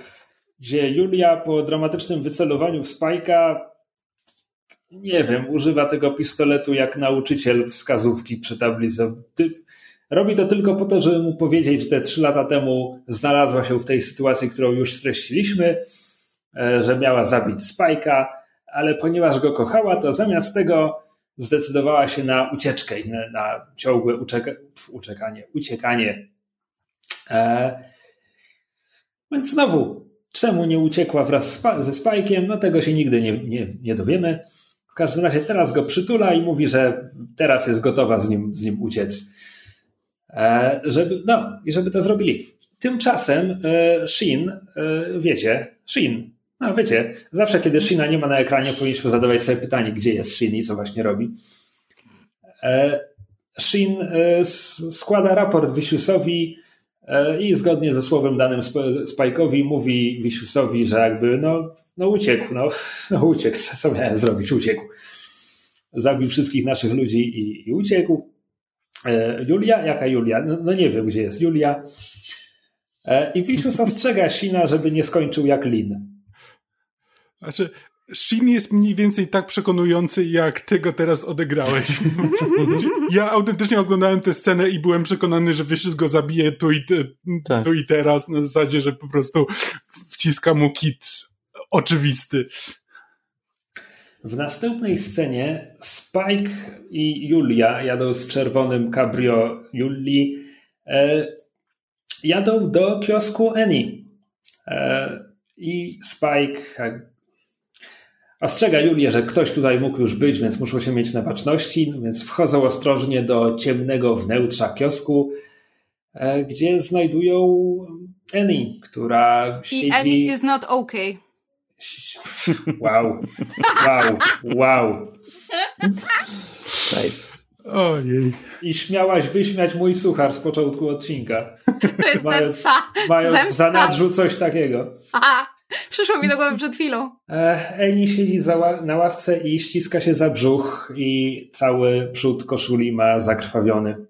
gdzie Julia po dramatycznym wycelowaniu w Spajka, nie wiem, używa tego pistoletu jak nauczyciel wskazówki przy tablicy. Robi to tylko po to, żeby mu powiedzieć, że te trzy lata temu znalazła się w tej sytuacji, którą już streściliśmy, e, że miała zabić Spajka, ale ponieważ go kochała, to zamiast tego zdecydowała się na ucieczkę na, ciągłe uczeka, tf, uczekanie, uciekanie. E, więc znowu, czemu nie uciekła wraz z ze Spajkiem? No tego się nigdy nie, nie, nie dowiemy. W każdym razie teraz go przytula i mówi, że teraz jest gotowa z nim, z nim uciec. E, żeby, no, i żeby to zrobili. Tymczasem e, Shin, e, wiecie, Shin, no wiecie, zawsze kiedy Shina nie ma na ekranie, powinniśmy zadawać sobie pytanie, gdzie jest Shin i co właśnie robi. Shin składa raport Viciousowi e, i zgodnie ze słowem danym Sp- Spike'owi mówi Viciousowi, że jakby no, no uciekł, no, no uciekł, co- miałem zrobić, uciekł. Zabił wszystkich naszych ludzi i, i uciekł. E, Julia? Jaka Julia? No, no nie wiem, gdzie jest Julia. E, I Vicious ostrzega Shina, żeby nie skończył jak Lin. Znaczy, Shin jest mniej więcej tak przekonujący, jak ty go teraz odegrałeś. ja autentycznie oglądałem tę scenę i byłem przekonany, że Wyszys go zabije tu i, te, Tak. tu i teraz, na zasadzie, że po prostu wciska mu kit oczywisty. W następnej scenie Spike i Julia jadą z czerwonym cabrio Julii. E, jadą do kiosku Annie. E, I Spike ostrzega Julię, że ktoś tutaj mógł już być, więc muszą się mieć na baczności, więc wchodzą ostrożnie do ciemnego wnętrza kiosku, e, gdzie znajdują Annie, która siedzi... I Annie is not okay. Wow, wow, wow. Nice. Ojej. I śmiałaś wyśmiać mój suchar z początku odcinka, To jest Mając- zemsta. mając w Zemsta. zanadrzu coś takiego. Aha, przyszło mi do głowy przed chwilą. E, Eni siedzi za na ławce i ściska się za brzuch i cały przód koszuli ma zakrwawiony.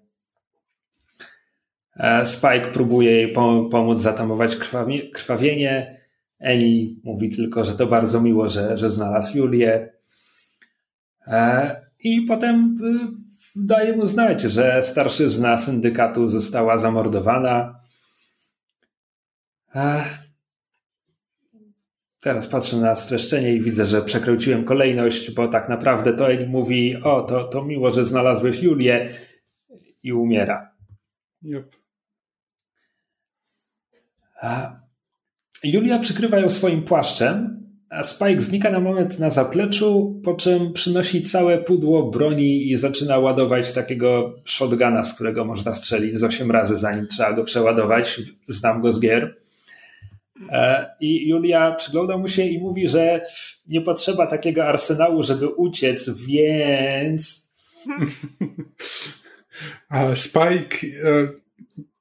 E, Spike próbuje jej pom- pomóc zatamować krwawie- krwawienie. Eni mówi tylko, że to bardzo miło, że, że znalazł Julię. E, I potem y, daje mu znać, że starszyzna syndykatu została zamordowana. Teraz patrzę na streszczenie i widzę, że przekręciłem kolejność, bo tak naprawdę to Eni mówi: O, to, to miło, że znalazłeś Julię i umiera. Yep. Julia przykrywa ją swoim płaszczem, a Spike znika na moment na zapleczu, po czym przynosi całe pudło broni i zaczyna ładować takiego shotguna, z którego można strzelić z 8 razy, zanim trzeba go przeładować. Znam go z gier. E, I Julia przygląda mu się i mówi, że nie potrzeba takiego arsenału, żeby uciec, więc. A Spike e,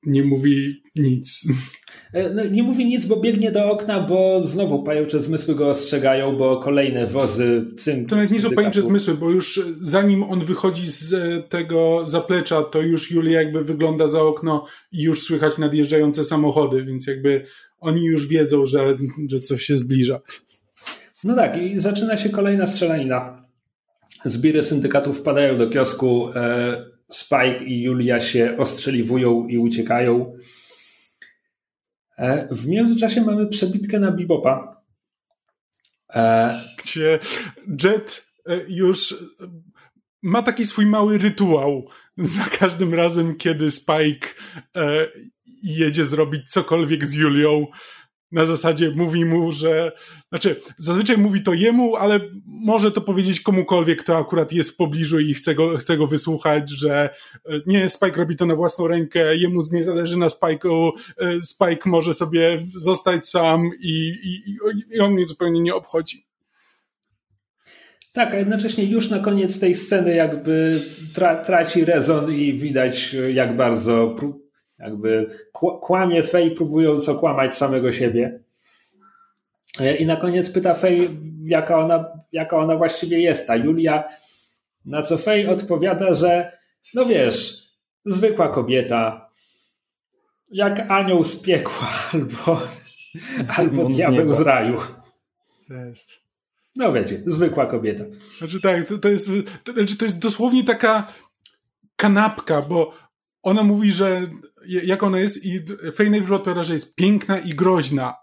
nie mówi nic. E, No, nie mówi nic, bo biegnie do okna, bo znowu pajęcze zmysły go ostrzegają, bo kolejne wozy cynku. To nawet nie są syndykatu- pajęcze zmysły, bo już zanim on wychodzi z e, tego zaplecza, to już Julia jakby wygląda za okno i już słychać nadjeżdżające samochody, więc jakby oni już wiedzą, że, że coś się zbliża. No tak, i zaczyna się kolejna strzelanina. Zbiry syndykatów wpadają do kiosku. e, Spike i Julia się ostrzeliwują i uciekają. E, W międzyczasie mamy przebitkę na Bebopa. E, Gdzie Jet e, już ma taki swój mały rytuał za każdym razem, kiedy Spike jedzie zrobić cokolwiek z Julią. Na zasadzie mówi mu, że. Znaczy, zazwyczaj mówi to jemu, ale może to powiedzieć komukolwiek, kto akurat jest w pobliżu i chce go, chce go wysłuchać, że e, nie, Spike robi to na własną rękę, jemu nie zależy na Spike'u, e, Spike może sobie zostać sam i, i, i on mnie zupełnie nie obchodzi. Tak, a jednocześnie już na koniec tej sceny jakby tra traci rezon i widać jak bardzo jakby kłamie Fej próbując okłamać samego siebie. E, I na koniec pyta Fej, jaka ona, jaka ona właściwie jest, ta Julia. Na co Fej odpowiada, że no wiesz, zwykła kobieta, jak anioł z piekła albo, albo diabeł z raju. To jest. No wiecie, zwykła kobieta. Znaczy tak, to, to, jest, to, znaczy to jest dosłownie taka kanapka, bo ona mówi, że jak ona jest i Fej najpierw odpowiada, że jest piękna i groźna,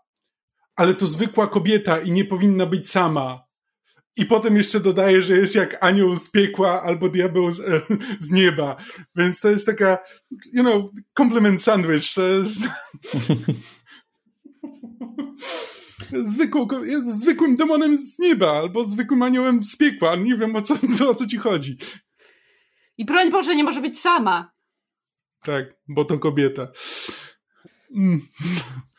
ale to zwykła kobieta i nie powinna być sama. I potem jeszcze dodaje, że jest jak anioł z piekła albo diabeł z, z nieba. Więc to jest taka, you know, compliment sandwich. To jest... zwykłą, jest zwykłym demonem z nieba, albo zwykłym aniołem z piekła. Nie wiem o co, co, o co ci chodzi. I broń Boże, nie może być sama. Tak, bo to kobieta. Mm.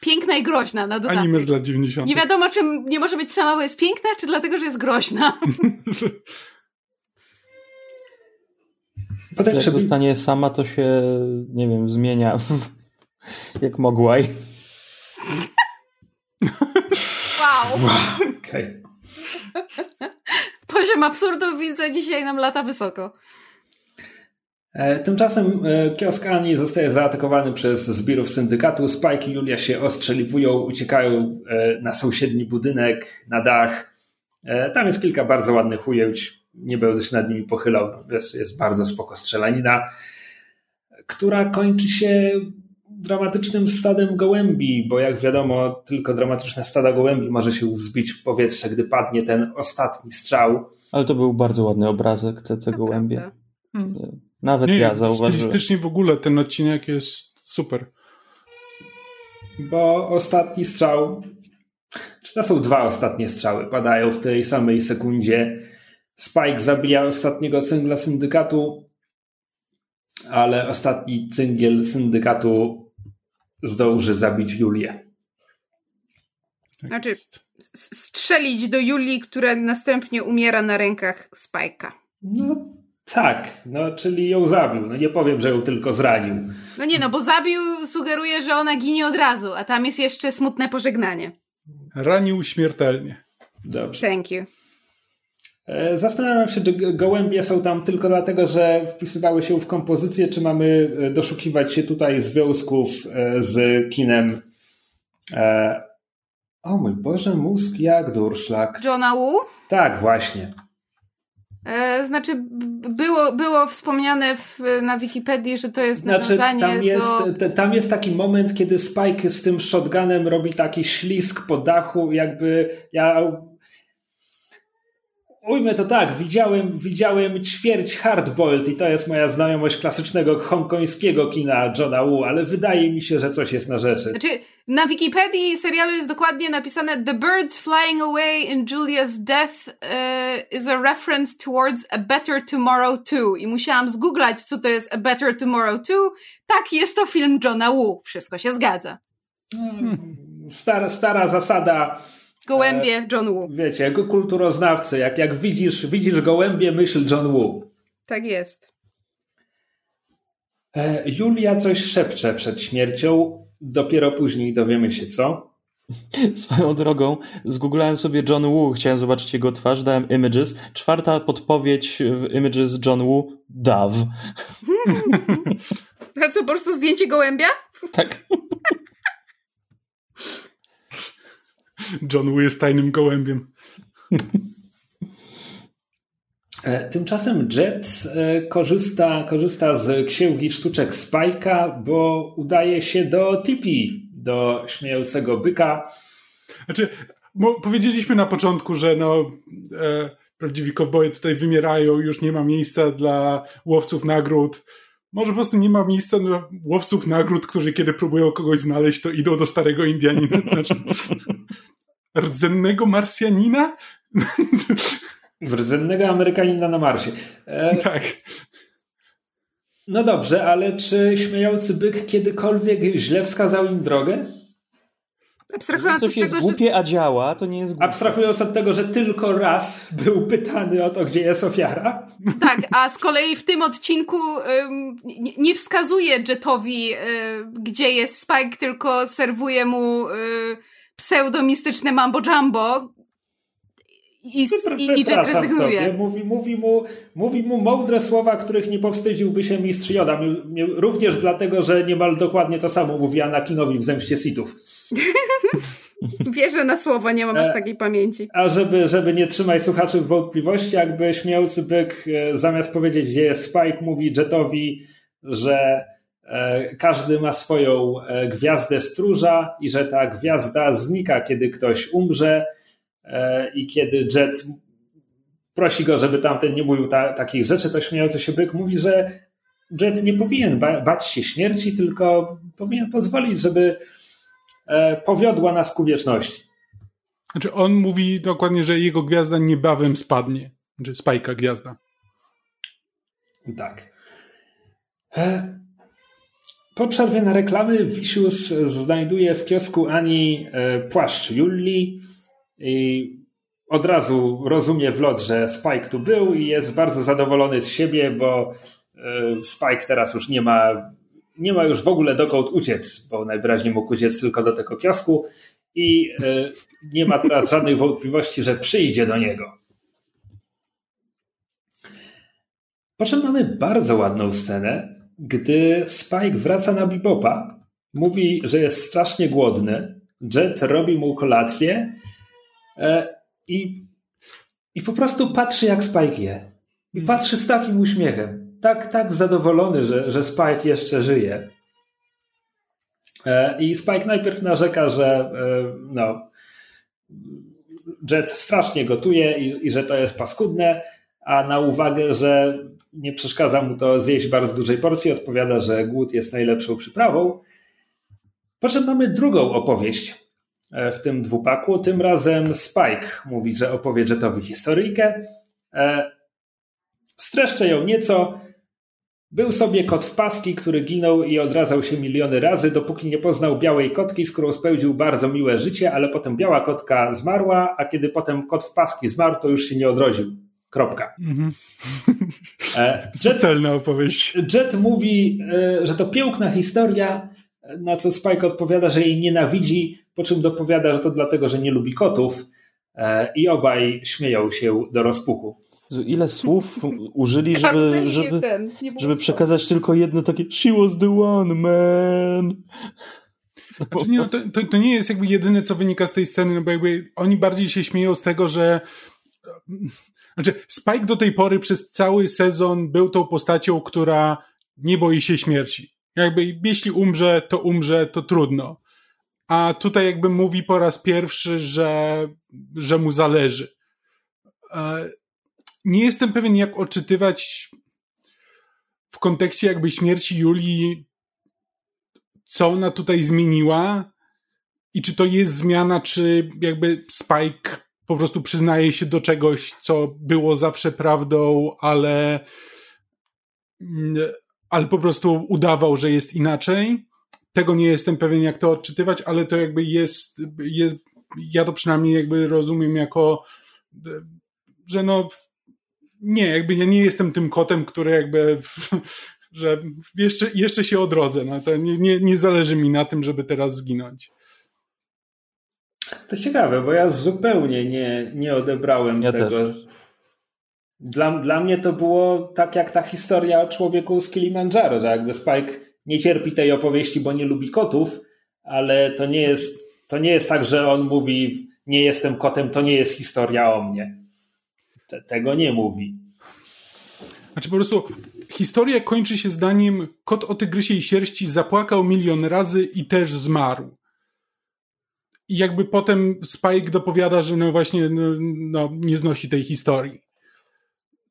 Piękna i groźna na dodatek. Anime z lat 90. Nie wiadomo, czy nie może być sama, bo jest piękna, czy dlatego, że jest groźna. Potem Jak zostanie sama, to się, nie wiem, zmienia jak mogłaj. Wow. wow. Okay. Poziom absurdu widzę dzisiaj nam lata wysoko. E, tymczasem e, kiosk Ani zostaje zaatakowany przez zbirów syndykatu. Spike i Julia się ostrzeliwują, uciekają e, na sąsiedni budynek, na dach. Tam jest kilka bardzo ładnych ujęć. Nie będę się nad nimi pochylał. Jest, jest bardzo spoko strzelanina, która kończy się dramatycznym stadem gołębi, bo jak wiadomo, tylko dramatyczne stada gołębi może się wzbić w powietrze, gdy padnie ten ostatni strzał. Ale to był bardzo ładny obrazek, te, te gołębie. Hmm. Nawet Nie, ja zauważyłem. Stylistycznie w ogóle ten odcinek jest super. Bo ostatni strzał, czy to są dwa ostatnie strzały, padają w tej samej sekundzie. Spike zabija ostatniego cyngla syndykatu, ale ostatni cyngiel syndykatu zdąży zabić Julię. Tak znaczy, strzelić do Julii, która następnie umiera na rękach Spike'a. No tak, no czyli ją zabił. No nie powiem, że ją tylko zranił. No nie, no bo zabił sugeruje, że ona ginie od razu, a tam jest jeszcze smutne pożegnanie. Ranił śmiertelnie. Dobrze. Thank you. E, zastanawiam się, czy gołębie są tam tylko dlatego, że wpisywały się w kompozycję, czy mamy e, doszukiwać się tutaj związków e, z kinem. O mój Boże, mózg jak durszlak. Johna Woo? Tak, właśnie. E, znaczy, było, było wspomniane w, na Wikipedii, że to jest znaczy, tam jest, do... Tam jest taki moment, kiedy Spike z tym shotgunem robi taki ślisk po dachu, jakby ja Ujmę to tak, widziałem, widziałem ćwierć Hardboiled i to jest moja znajomość klasycznego hongkońskiego kina Johna Woo, ale wydaje mi się, że coś jest na rzeczy. Znaczy, na Wikipedii serialu jest dokładnie napisane The birds flying away in Julia's death uh, is a reference towards A Better Tomorrow 2 i musiałam zgooglać, co to jest A Better Tomorrow 2. Tak, jest to film Johna Woo. Wszystko się zgadza. Hmm. Stara, stara zasada Gołębie e, John Woo. Wiecie, jako kulturoznawcy, jak, jak widzisz, widzisz gołębie, myśl John Woo. Tak jest. E, Julia coś szepcze przed śmiercią, dopiero później dowiemy się co. Swoją drogą, zgooglałem sobie John Woo, chciałem zobaczyć jego twarz, dałem images. Czwarta podpowiedź w images John Woo, Dove. A co, po prostu zdjęcie gołębia? Tak. John Woo jest tajnym gołębiem. E, tymczasem Jet e, korzysta, korzysta z księgi sztuczek Spike'a, bo udaje się do Tipi, do śmiejącego byka. Znaczy, powiedzieliśmy na początku, że no, e, prawdziwi kowboje tutaj wymierają, już nie ma miejsca dla łowców nagród. Może po prostu nie ma miejsca dla łowców nagród, którzy kiedy próbują kogoś znaleźć, to idą do starego Indianina. Znaczy, rdzennego Marsjanina? Rdzennego Amerykanina na Marsie. E... Tak. No dobrze, ale czy śmiejący byk kiedykolwiek źle wskazał im drogę? Abstrahując coś jest tego, głupie, że... a działa, to nie jest głupie. Abstrahując od tego, że tylko raz był pytany o to, gdzie jest ofiara. Tak, a z kolei w tym odcinku ym, nie wskazuje Jetowi, y, gdzie jest Spike, tylko serwuje mu y, pseudomistyczne mambo jumbo, i, i, i Jet rezygnuje. Sobie. Mówi, mówi, mu, mówi mu mądre słowa, których nie powstydziłby się mistrz Joda. Również dlatego, że niemal dokładnie to samo mówi Anakinowi w Zemście Sithów. Wierzę na słowo, nie mam aż e, takiej pamięci. A żeby, żeby nie trzymać słuchaczy w wątpliwości, jakby śmiałcy byk e, zamiast powiedzieć, gdzie jest Spike, mówi Jetowi, że każdy ma swoją gwiazdę stróża i że ta gwiazda znika, kiedy ktoś umrze i kiedy Jet prosi go, żeby tamten nie mówił ta, takich rzeczy, to śmiejący się byk mówi, że Jet nie powinien ba bać się śmierci, tylko powinien pozwolić, żeby E, powiodła nas ku wieczności. Znaczy on mówi dokładnie, że jego gwiazda niebawem spadnie. Znaczy spajka gwiazda. Tak. E, po przerwie na reklamy Wisius znajduje w kiosku Ani e, płaszcz Julli i od razu rozumie w lot, że Spike tu był i jest bardzo zadowolony z siebie, bo Spike teraz już nie ma nie ma już w ogóle dokąd uciec, bo najwyraźniej mógł uciec tylko do tego kiosku i e, nie ma teraz żadnych wątpliwości, że przyjdzie do niego. Po czym mamy bardzo ładną scenę, gdy Spike wraca na Bebopa, mówi, że jest strasznie głodny, Jet robi mu kolację e, i, i po prostu patrzy jak Spike je. I patrzy z takim uśmiechem tak, tak zadowolony, że, że Spike jeszcze żyje. E, I Spike najpierw narzeka, że e, no, Jet strasznie gotuje i, i że to jest paskudne, a na uwagę, że nie przeszkadza mu to zjeść bardzo dużej porcji, odpowiada, że głód jest najlepszą przyprawą. Po czym mamy drugą opowieść e, w tym dwupaku. Tym razem Spike mówi, że opowie Jetowi historyjkę. Streszczę ją nieco. Był sobie kot w paski, który ginął i odradzał się miliony razy, dopóki nie poznał białej kotki, z którą spełdził bardzo miłe życie, ale potem biała kotka zmarła, a kiedy potem kot w paski zmarł, to już się nie odrodził. Kropka. Mhm. E, Jet, opowieść. Jet mówi, e, że to piękna historia, na co Spike odpowiada, że jej nienawidzi, po czym dopowiada, że to dlatego, że nie lubi kotów e, i obaj śmieją się do rozpuku. Ile słów użyli, żeby, żeby, żeby przekazać tylko jedno takie She was the one, man. Znaczy, nie, no, to, to, to, nie jest jakby jedyne, co wynika z tej sceny, no bo jakby oni bardziej się śmieją z tego, że znaczy Spike do tej pory przez cały sezon był tą postacią, która nie boi się śmierci. Jakby jeśli umrze, to umrze, to trudno. A tutaj jakby mówi po raz pierwszy, że, że mu zależy. E, nie jestem pewien, jak odczytywać w kontekście jakby śmierci Julii, co ona tutaj zmieniła i czy to jest zmiana, czy jakby Spike po prostu przyznaje się do czegoś, co było zawsze prawdą, ale, ale po prostu udawał, że jest inaczej. Tego nie jestem pewien, jak to odczytywać, ale to jakby jest, jest ja to przynajmniej jakby rozumiem jako, że no nie, jakby ja nie jestem tym kotem, który jakby że jeszcze, jeszcze się odrodzę. No to nie, nie, nie zależy mi na tym, żeby teraz zginąć. To ciekawe, bo ja zupełnie nie, nie odebrałem ja tego. Też. Dla, dla mnie to było tak jak ta historia o człowieku z Kilimandżaro, że jakby Spike nie cierpi tej opowieści, bo nie lubi kotów, ale to nie jest, to nie jest tak, że on mówi nie jestem kotem, to nie jest historia o mnie te, tego nie mówi. Znaczy po prostu historia kończy się zdaniem kot o tygrysiej sierści zapłakał milion razy i też zmarł. I jakby potem Spike dopowiada, że no właśnie no, no, nie znosi tej historii.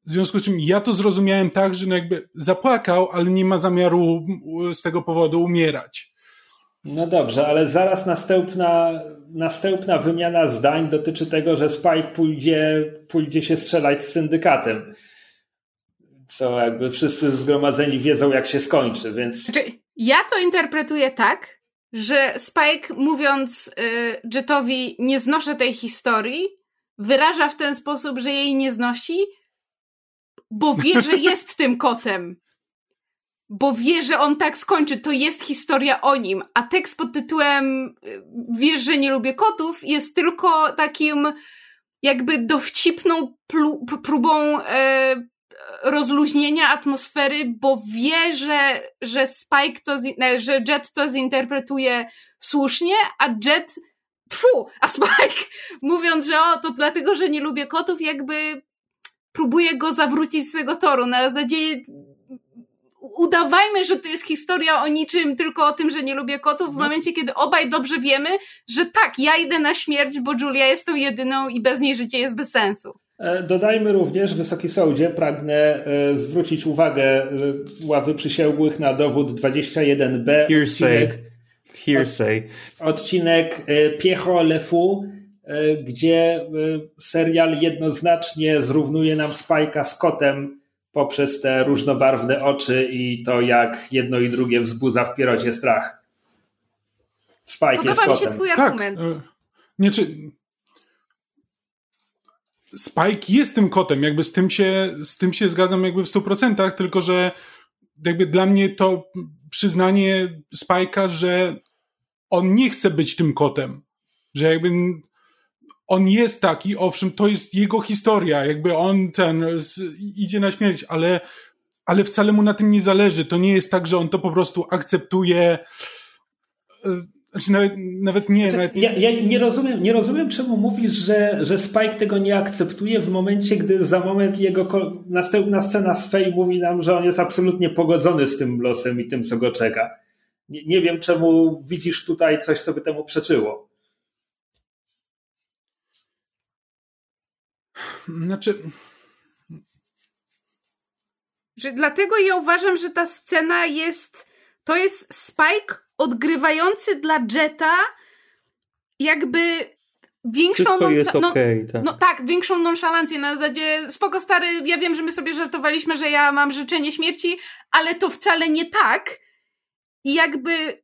W związku z czym ja to zrozumiałem tak, że no jakby zapłakał, ale nie ma zamiaru z tego powodu umierać. No dobrze, ale zaraz następna, następna wymiana zdań dotyczy tego, że Spike pójdzie, pójdzie się strzelać z syndykatem. Co jakby wszyscy zgromadzeni wiedzą, jak się skończy, więc. Znaczy, ja to interpretuję tak, że Spike mówiąc y, Jetowi nie znoszę tej historii, wyraża w ten sposób, że jej nie znosi, bo wie, że jest tym kotem. Bo wie, że on tak skończy. To jest historia o nim. A tekst pod tytułem y, Wiesz, że nie lubię kotów jest tylko takim jakby dowcipną próbą e, rozluźnienia atmosfery, bo wie, że, że Spike to, że Jet to zinterpretuje słusznie, a Jet Tfu, a Spike mówiąc, że o, to dlatego, że nie lubię kotów, jakby próbuje go zawrócić z tego toru. Na zasadzie udawajmy, że to jest historia o niczym, tylko o tym, że nie lubię kotów, w no. momencie, kiedy obaj dobrze wiemy, że tak, ja idę na śmierć, bo Julia jest tą jedyną i bez niej życie jest bez sensu. E, dodajmy również, Wysoki Sądzie, pragnę e, zwrócić uwagę e, ławy przysięgłych na dowód 21b. Hearsay. Odcinek, Hearsay. Odcinek Piecho Lefu, gdzie serial jednoznacznie zrównuje nam Spajka z kotem poprzez te różnobarwne oczy i to, jak jedno i drugie wzbudza w pierocie strach. Spike Podoba jest kotem. mi się twój argument. Tak. Nie, czy Spike jest tym kotem, jakby z tym się, z tym się zgadzam jakby w stu procentach, tylko że jakby dla mnie to przyznanie Spike'a, że on nie chce być tym kotem, że jakby on jest taki, owszem, to jest jego historia, jakby on ten z, idzie na śmierć, ale, ale wcale mu na tym nie zależy. To nie jest tak, że on to po prostu akceptuje. Znaczy nawet, nawet nie. Znaczy, nawet... Ja, ja, nie, rozumiem, nie rozumiem, czemu mówisz, że, że Spike tego nie akceptuje w momencie, gdy za moment jego następna scena z Fej mówi nam, że on jest absolutnie pogodzony z tym losem i tym, co go czeka. Nie, nie wiem, czemu widzisz tutaj coś, co by temu przeczyło. Znaczy. Że dlatego ja uważam, że ta scena jest. To jest Spike odgrywający dla Jetta jakby większą Wszystko jest no, okay, tak. no tak, większą nonszalancję na zasadzie spoko stary, ja wiem, że my sobie żartowaliśmy, że ja mam życzenie śmierci, ale to wcale nie tak. I jakby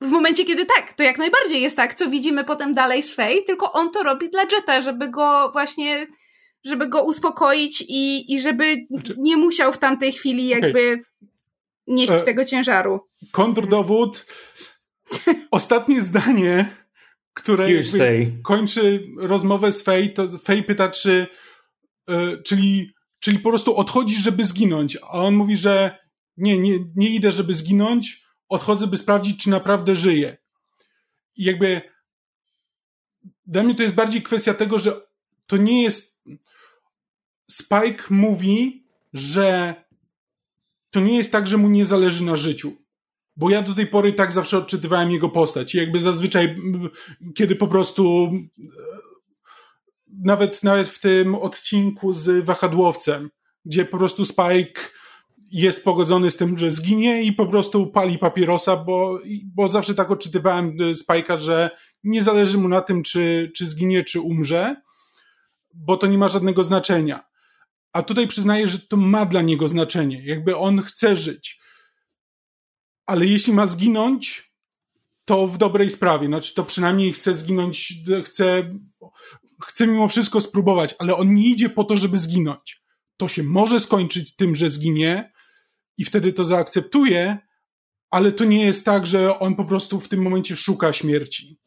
w momencie, kiedy tak, to jak najbardziej jest tak, co widzimy potem dalej z Faye, tylko on to robi dla Jetta, żeby go właśnie, żeby go uspokoić i, i żeby znaczy... nie musiał w tamtej chwili jakby okay nieść e, tego ciężaru. Kontrdowód. Ostatnie zdanie, które kończy rozmowę z Fej, to Fej pyta, czy e, czyli, czyli po prostu odchodzisz, żeby zginąć, a on mówi, że nie, nie, nie idę, żeby zginąć, odchodzę, by sprawdzić, czy naprawdę żyję. I jakby dla mnie to jest bardziej kwestia tego, że to nie jest Spike mówi, że to nie jest tak, że mu nie zależy na życiu. Bo ja do tej pory tak zawsze odczytywałem jego postać. I jakby zazwyczaj, kiedy po prostu e, nawet, nawet w tym odcinku z wahadłowcem, gdzie po prostu Spike jest pogodzony z tym, że zginie i po prostu pali papierosa, bo, bo zawsze tak odczytywałem Spike'a, że nie zależy mu na tym, czy, czy zginie, czy umrze, bo to nie ma żadnego znaczenia. A tutaj przyznaję, że to ma dla niego znaczenie. Jakby on chce żyć. Ale jeśli ma zginąć, to w dobrej sprawie. Znaczy, to przynajmniej chce zginąć, chce, chce mimo wszystko spróbować, ale on nie idzie po to, żeby zginąć. To się może skończyć tym, że zginie i wtedy to zaakceptuje, ale to nie jest tak, że on po prostu w tym momencie szuka śmierci.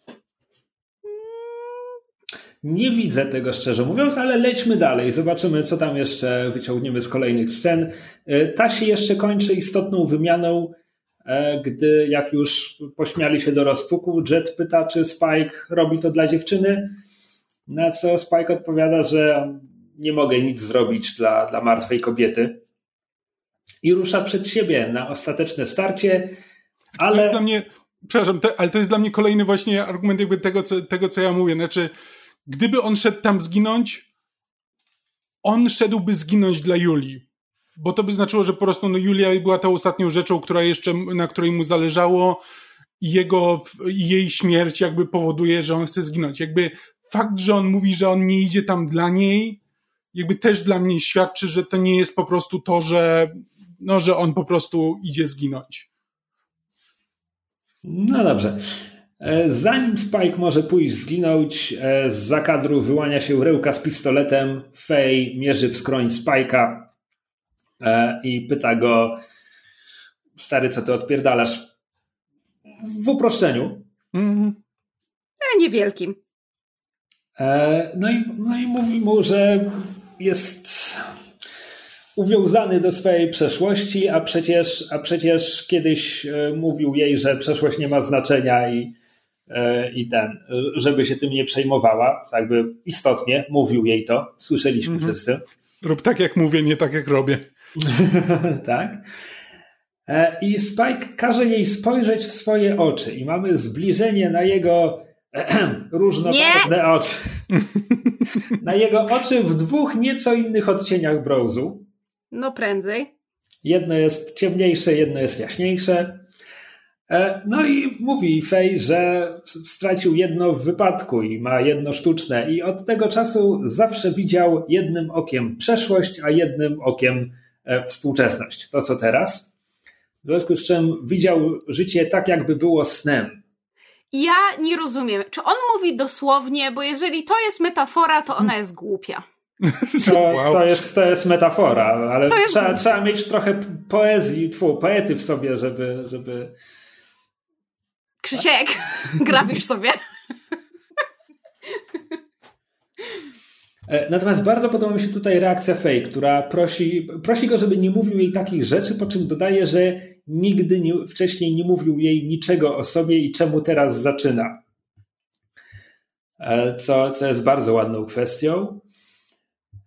Nie widzę tego szczerze mówiąc, ale lećmy dalej. Zobaczymy, co tam jeszcze wyciągniemy z kolejnych scen. E, ta się jeszcze kończy istotną wymianą, e, gdy jak już pośmiali się do rozpuku, Jet pyta, czy Spike robi to dla dziewczyny. Na co Spike odpowiada, że nie mogę nic zrobić dla, dla martwej kobiety. I rusza przed siebie na ostateczne starcie, ale. Dla mnie przepraszam, ale to jest dla mnie kolejny właśnie argument jakby tego co, tego, co ja mówię. Znaczy, gdyby on szedł tam zginąć, on szedłby zginąć dla Julii. Bo to by znaczyło, że po prostu no, Julia była tą ostatnią rzeczą, która jeszcze, na której mu zależało i jego, jej śmierć jakby powoduje, że on chce zginąć. Jakby fakt, że on mówi, że on nie idzie tam dla niej, jakby też dla mnie świadczy, że to nie jest po prostu to, że, no, że on po prostu idzie zginąć. No dobrze. E, zanim Spike może pójść zginąć, e, z zakadru wyłania się Rełka z pistoletem. Fej mierzy w skroń Spike'a e, i pyta go stary, co ty odpierdalasz? W uproszczeniu. Mm. E, niewielkim. No i, no i mówi mu, że jest uwiązany do swojej przeszłości, a przecież, a przecież kiedyś mówił jej, że przeszłość nie ma znaczenia i E, i ten, żeby się tym nie przejmowała, jakby istotnie mówił jej to, słyszeliśmy mhm. wszyscy. Rób tak jak mówię, nie tak jak robię. tak. E, I Spike każe jej spojrzeć w swoje oczy i mamy zbliżenie na jego różnorodne oczy. na jego oczy w dwóch nieco innych odcieniach brązu. No prędzej. Jedno jest ciemniejsze, jedno jest jaśniejsze. E, no i mówi Fej, że stracił jedno w wypadku i ma jedno sztuczne, i od tego czasu zawsze widział jednym okiem przeszłość, a jednym okiem e, współczesność. To co teraz. W związku z czym widział życie tak, jakby było snem. Ja nie rozumiem, czy on mówi dosłownie, bo jeżeli to jest metafora, to ona jest głupia. To, wow. to, jest, to jest metafora, ale jest trzeba, trzeba mieć trochę poezji, tfu, poety w sobie, żeby, żeby Krzysiek, grabisz sobie. E, natomiast bardzo podoba mi się tutaj reakcja Fej, która prosi, prosi go, żeby nie mówił jej takich rzeczy, po czym dodaje, że nigdy nie, wcześniej nie mówił jej niczego o sobie i czemu teraz zaczyna. E, co, co jest bardzo ładną kwestią.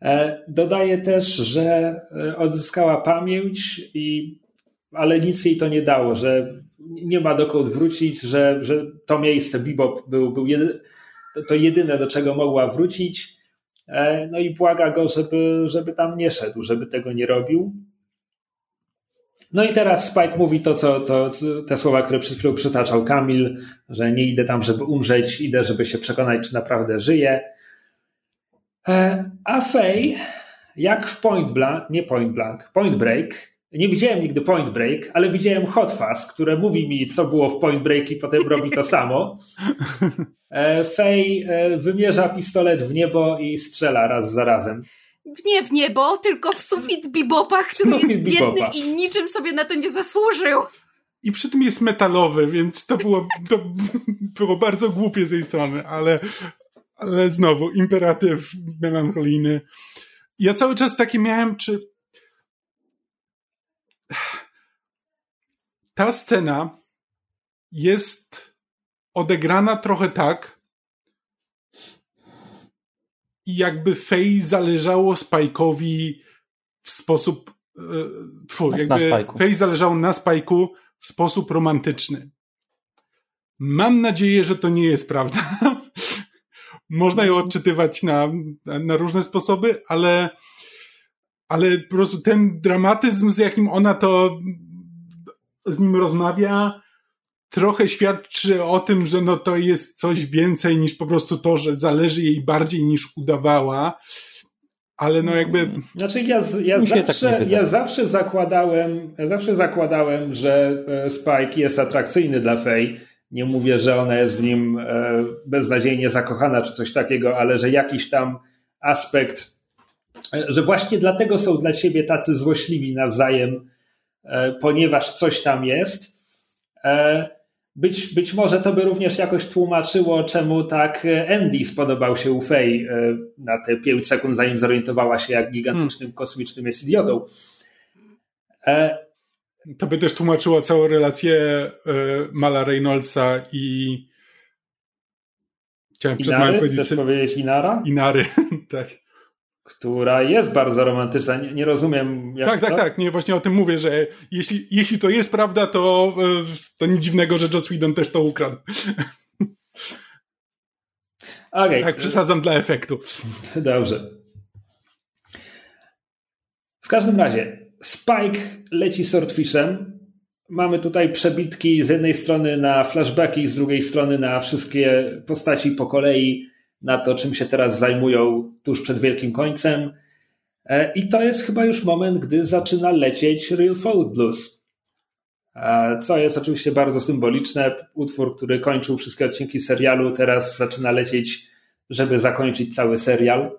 E, dodaje też, że odzyskała pamięć, i, ale nic jej to nie dało, że nie ma dokąd wrócić, że, że to miejsce Bebop był, był jedy, to, to jedyne, do czego mogła wrócić. E, no i błaga go, żeby, żeby tam nie szedł, żeby tego nie robił. No i teraz Spike mówi to, co, to, te słowa, które przed chwilą przytaczał Kamil, że nie idę tam, żeby umrzeć, idę, żeby się przekonać, czy naprawdę żyje. E, a Faye, jak w Point Blank, nie Point Blank, Point Break, nie widziałem nigdy Point Break, ale widziałem Hot Fuzz, które mówi mi, co było w Point Break i potem robi to samo. E, Fej e, wymierza pistolet w niebo i strzela raz za razem. Nie w niebo, tylko w sufit Bebopa, który jest biedny i niczym sobie na to nie zasłużył. I przy tym jest metalowy, więc to było, to było bardzo głupie z jej strony, ale, ale znowu, imperatyw melancholijny. Ja cały czas taki miałem, czy ta scena jest odegrana trochę tak, jakby Faye zależało Spike'owi w sposób e, tfu, na, jakby na Faye zależało na Spike'u w sposób romantyczny. Mam nadzieję, że to nie jest prawda. Można ją odczytywać na, na różne sposoby, ale ale po prostu ten dramatyzm, z jakim ona to z nim rozmawia, trochę świadczy o tym, że no to jest coś więcej niż po prostu to, że zależy jej bardziej niż udawała. Ale no jakby. Znaczy, ja, ja, tak zawsze, tak ja zawsze zakładałem, ja zawsze zakładałem, że e, Spike jest atrakcyjny dla Faye. Nie mówię, że ona jest w nim e, beznadziejnie zakochana czy coś takiego, ale że jakiś tam aspekt że właśnie dlatego są dla ciebie tacy złośliwi nawzajem, e, ponieważ coś tam jest. E, być, być może to by również jakoś tłumaczyło, czemu tak Andy spodobał się u Fej e, na te 5 sekund, zanim zorientowała się, jak gigantycznym, hmm. kosmicznym jest idiotą. To by też tłumaczyło całą relację Mala Reynoldsa i Chciałem Inary? Chcesz powiedzieć Inara? Inary, tak. Która jest bardzo romantyczna. Nie, nie rozumiem. Jak tak, tak, to? tak. Nie, właśnie o tym mówię, że jeśli, jeśli to jest prawda, to, to nic dziwnego, że Joss Whedon też to ukradł. Okay. Tak, przesadzam dla efektu. Dobrze. W każdym razie, Spike leci swordfishem. Mamy tutaj przebitki z jednej strony na flashbacki, z drugiej strony na wszystkie postaci po kolei, na to, czym się teraz zajmują tuż przed wielkim końcem. E, I to jest chyba już moment, gdy zaczyna lecieć Real Folk Blues. Co jest oczywiście bardzo symboliczne. Utwór, który kończył wszystkie odcinki serialu, teraz zaczyna lecieć, żeby zakończyć cały serial.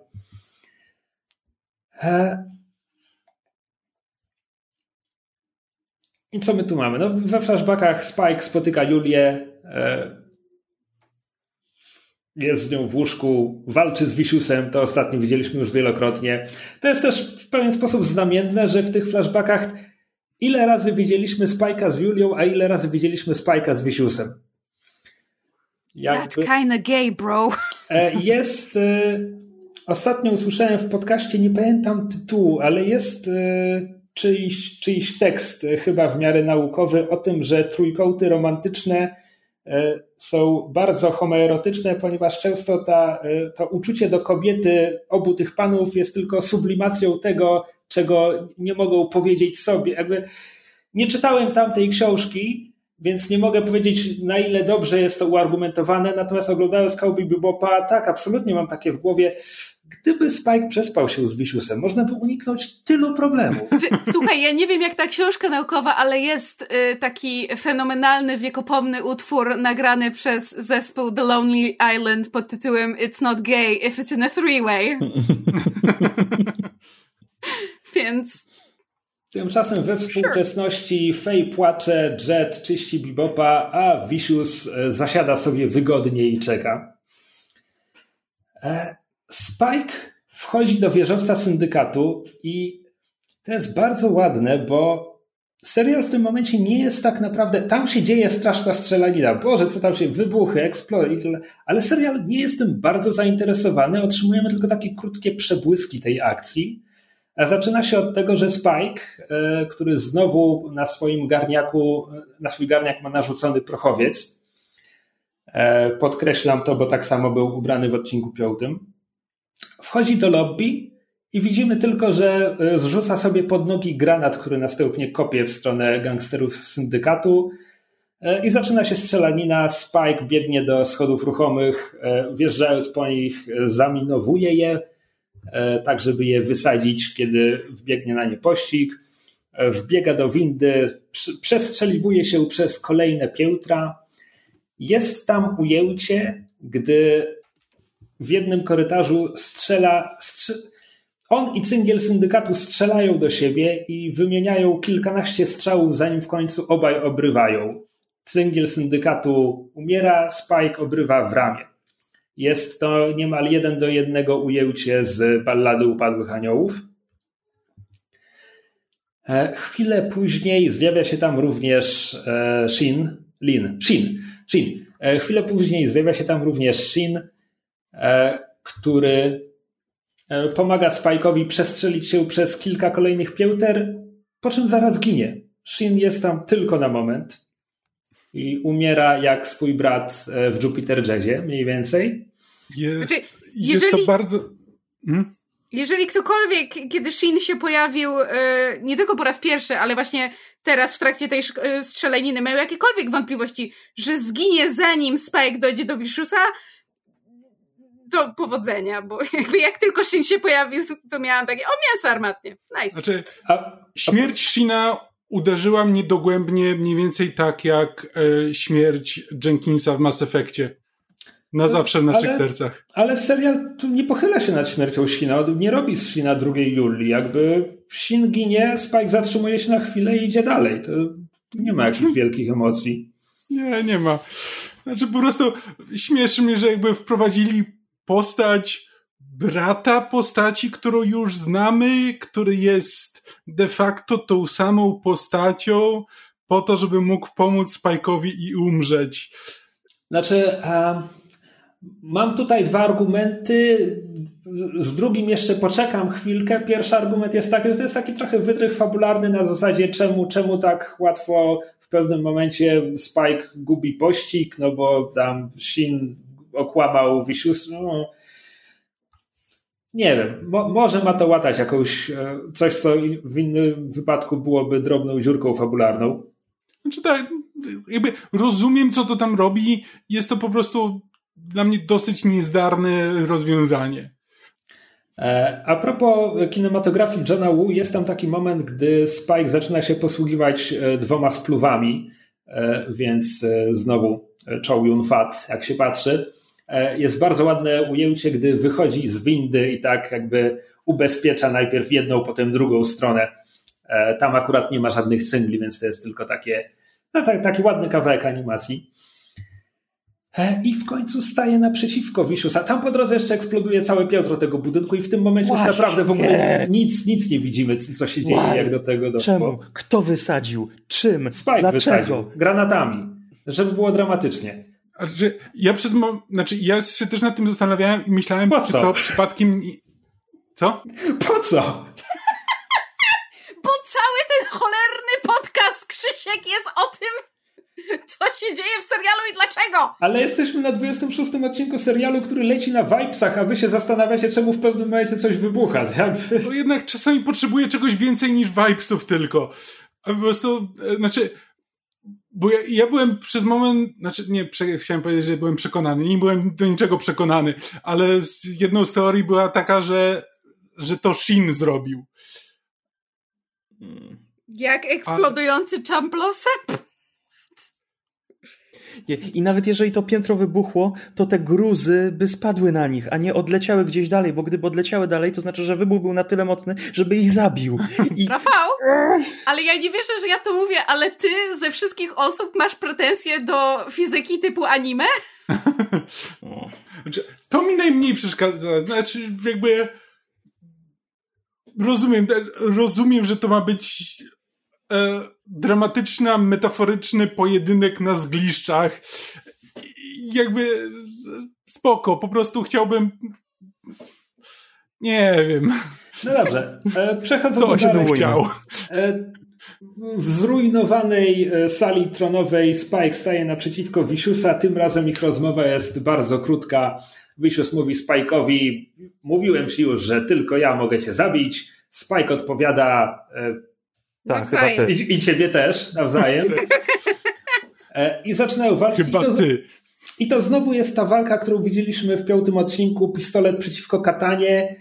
E, I co my tu mamy? No, we flashbackach Spike spotyka Julię, e, jest z nią w łóżku, walczy z Wisiusem, to ostatnio widzieliśmy już wielokrotnie. To jest też w pewien sposób znamienne, że w tych flashbackach ile razy widzieliśmy Spike'a z Julią, a ile razy widzieliśmy Spike'a z Wisiusem. Jakby, That's kinda gay, bro. E, jest... E, ostatnio usłyszałem w podcaście, nie pamiętam tytułu, ale jest czyjś, czyjś tekst, e, chyba w miarę naukowy, o tym, że trójkąty romantyczne e, są bardzo homoerotyczne, ponieważ często ta, e, to uczucie do kobiety obu tych panów jest tylko sublimacją tego, czego nie mogą powiedzieć sobie. Jakby nie czytałem tamtej książki, więc nie mogę powiedzieć, na ile dobrze jest to uargumentowane, natomiast oglądając Cowboy Bebopa, tak, absolutnie mam takie w głowie, Gdyby Spike przespał się z Wisiusem, można by uniknąć tylu problemów. Słuchaj, ja nie wiem jak ta książka naukowa, ale jest y, taki fenomenalny, wiekopomny utwór nagrany przez zespół The Lonely Island pod tytułem It's not gay if it's in a three-way. Więc... Tymczasem we współczesności sure. Faye płacze, Jet czyści Bibopa, a Vicious e, zasiada sobie wygodnie i czeka. E, Spike wchodzi do wieżowca syndykatu i to jest bardzo ładne, bo serial w tym momencie nie jest tak naprawdę. Tam się dzieje straszna strzelanina. Boże, co tam się wybuchy, eksplory, ale serial nie jest tym bardzo zainteresowany. Otrzymujemy tylko takie krótkie przebłyski tej akcji. A zaczyna się od tego, że Spike, e, który znowu na swoim garniaku, na swój garniak ma narzucony prochowiec. E, podkreślam to, bo tak samo był ubrany w odcinku piątym Wchodzi do lobby i widzimy tylko, że e, zrzuca sobie pod nogi granat, który następnie kopie w stronę gangsterów syndykatu e, i zaczyna się strzelanina. Spike biegnie do schodów ruchomych, e, wjeżdżając po nich, zaminowuje je, tak żeby je wysadzić, kiedy wbiegnie na nie pościg. Wbiega do windy, przestrzeliwuje się przez kolejne piętra. Jest tam ujęcie, gdy w jednym korytarzu strzela. Strze on i cyngiel syndykatu strzelają do siebie i wymieniają kilkanaście strzałów, zanim w końcu obaj obrywają. Cyngiel syndykatu umiera, Spike obrywa w ramię. Jest to niemal jeden do jednego ujęcie z ballady Upadłych Aniołów. Chwilę później zjawia się tam również Shin, Lin, Shin, Shin. Chwilę później zjawia się tam również Shin, który e, pomaga Spike'owi przestrzelić się przez kilka kolejnych pięter, po czym zaraz ginie. Shin jest tam tylko na moment i umiera jak swój brat e, w Jupiter Jazzie, mniej więcej. Jest, znaczy, jest to bardzo... Hmm? Jeżeli ktokolwiek, kiedy Shin się pojawił, nie tylko po raz pierwszy, ale właśnie teraz w trakcie tej strzelaniny miał jakiekolwiek wątpliwości, że zginie zanim Spike dojdzie do Wiszusa, to powodzenia, bo jakby jak tylko Shin się pojawił, to miałam takie, o mięso armatnie, nice. Znaczy, a, śmierć Shina uderzyła mnie dogłębnie mniej więcej tak jak e, śmierć Jenkinsa w Mass Effectie. Na no, zawsze w naszych ale, sercach. Ale serial tu nie pochyla się nad śmiercią Shina, nie robi z Shina drugiej Julii. Jakby Shin ginie, Spike zatrzymuje się na chwilę i idzie dalej. To nie ma jakichś wielkich emocji. Nie, nie ma. Znaczy po prostu śmieszy mnie, że jakby wprowadzili postać brata postaci, którą już znamy, który jest de facto tą samą postacią po to, żeby mógł pomóc Spike'owi i umrzeć. Znaczy, Mam tutaj dwa argumenty. Z drugim jeszcze poczekam chwilkę. Pierwszy argument jest taki, że to jest taki trochę wytrych fabularny na zasadzie czemu, czemu tak łatwo w pewnym momencie Spike gubi pościg, no bo tam Shin okłamał Vicious. No, nie wiem, mo, może ma to łatać jakąś e, coś, co w innym wypadku byłoby drobną dziurką fabularną. Znaczy tak, jakby rozumiem, co to tam robi. Jest to po prostu dla mnie dosyć niezdarne rozwiązanie. E, a propos kinematografii Johna Woo, jest tam taki moment, gdy Spike zaczyna się posługiwać e, dwoma spluwami, więc znowu Chow Yun Fat, jak się patrzy. Jest bardzo ładne ujęcie, gdy wychodzi z windy i tak jakby ubezpiecza najpierw jedną, potem drugą stronę. Tam akurat nie ma żadnych cyngli, więc to jest tylko takie no, tak, taki ładny kawałek animacji. E, I w końcu staje naprzeciwko Wiszusa. Tam po drodze jeszcze eksploduje całe piętro tego budynku i w tym momencie Właśnie. już naprawdę w ogóle nic, nic nie widzimy, co się dzieje, Why? jak do tego doszło. Czemu? Kto wysadził? Czym? Spike Dlaczego? wysadził. Granatami. Żeby było dramatycznie. Znaczy, ja przez znaczy ja się też nad tym zastanawiałem i myślałem, po czy to przypadkiem... Co? Po co? Bo cały ten cholerny podcast Krzysiek jest o tym, co się dzieje w serialu i dlaczego. Ale jesteśmy na 26 odcinku serialu, który leci na vibesach, a wy się zastanawiacie, czemu w pewnym momencie coś wybucha. Jakby... To jednak czasami potrzebuję czegoś więcej niż vibesów tylko. A po prostu, e, znaczy, bo ja, ja, byłem przez moment, znaczy nie, prze, chciałem powiedzieć, że byłem przekonany, nie byłem do niczego przekonany, ale z jedną z teorii była taka, że, że to Shin zrobił. Hmm. Jak eksplodujący A... czamplosep? Nie. I nawet jeżeli to piętro wybuchło, to te gruzy by spadły na nich, a nie odleciały gdzieś dalej, bo gdyby odleciały dalej, to znaczy, że wybuch był na tyle mocny, żeby ich zabił. I... Rafał, ale ja nie wierzę, że ja to mówię, ale ty ze wszystkich osób masz pretensje do fizyki typu anime? Znaczy, to mi najmniej przeszkadza. Znaczy, jakby rozumiem, rozumiem, że to ma być e, dramatyczny, metaforyczny pojedynek na zgliszczach. I jakby spoko, po prostu chciałbym nie wiem. No dobrze, e, przechodząc do dalej. chciał. E, w zrujnowanej e, sali tronowej Spike staje naprzeciwko Wisiusa. Tym razem ich rozmowa jest bardzo krótka. Wisius mówi Spike'owi, mówiłem ci już, że tylko ja mogę cię zabić. Spike odpowiada, tak, chyba ty. I, I ciebie też nawzajem. E, I zaczynają walczyć. Chyba I to, ty. I to znowu jest ta walka, którą widzieliśmy w piątym odcinku, pistolet przeciwko katanie.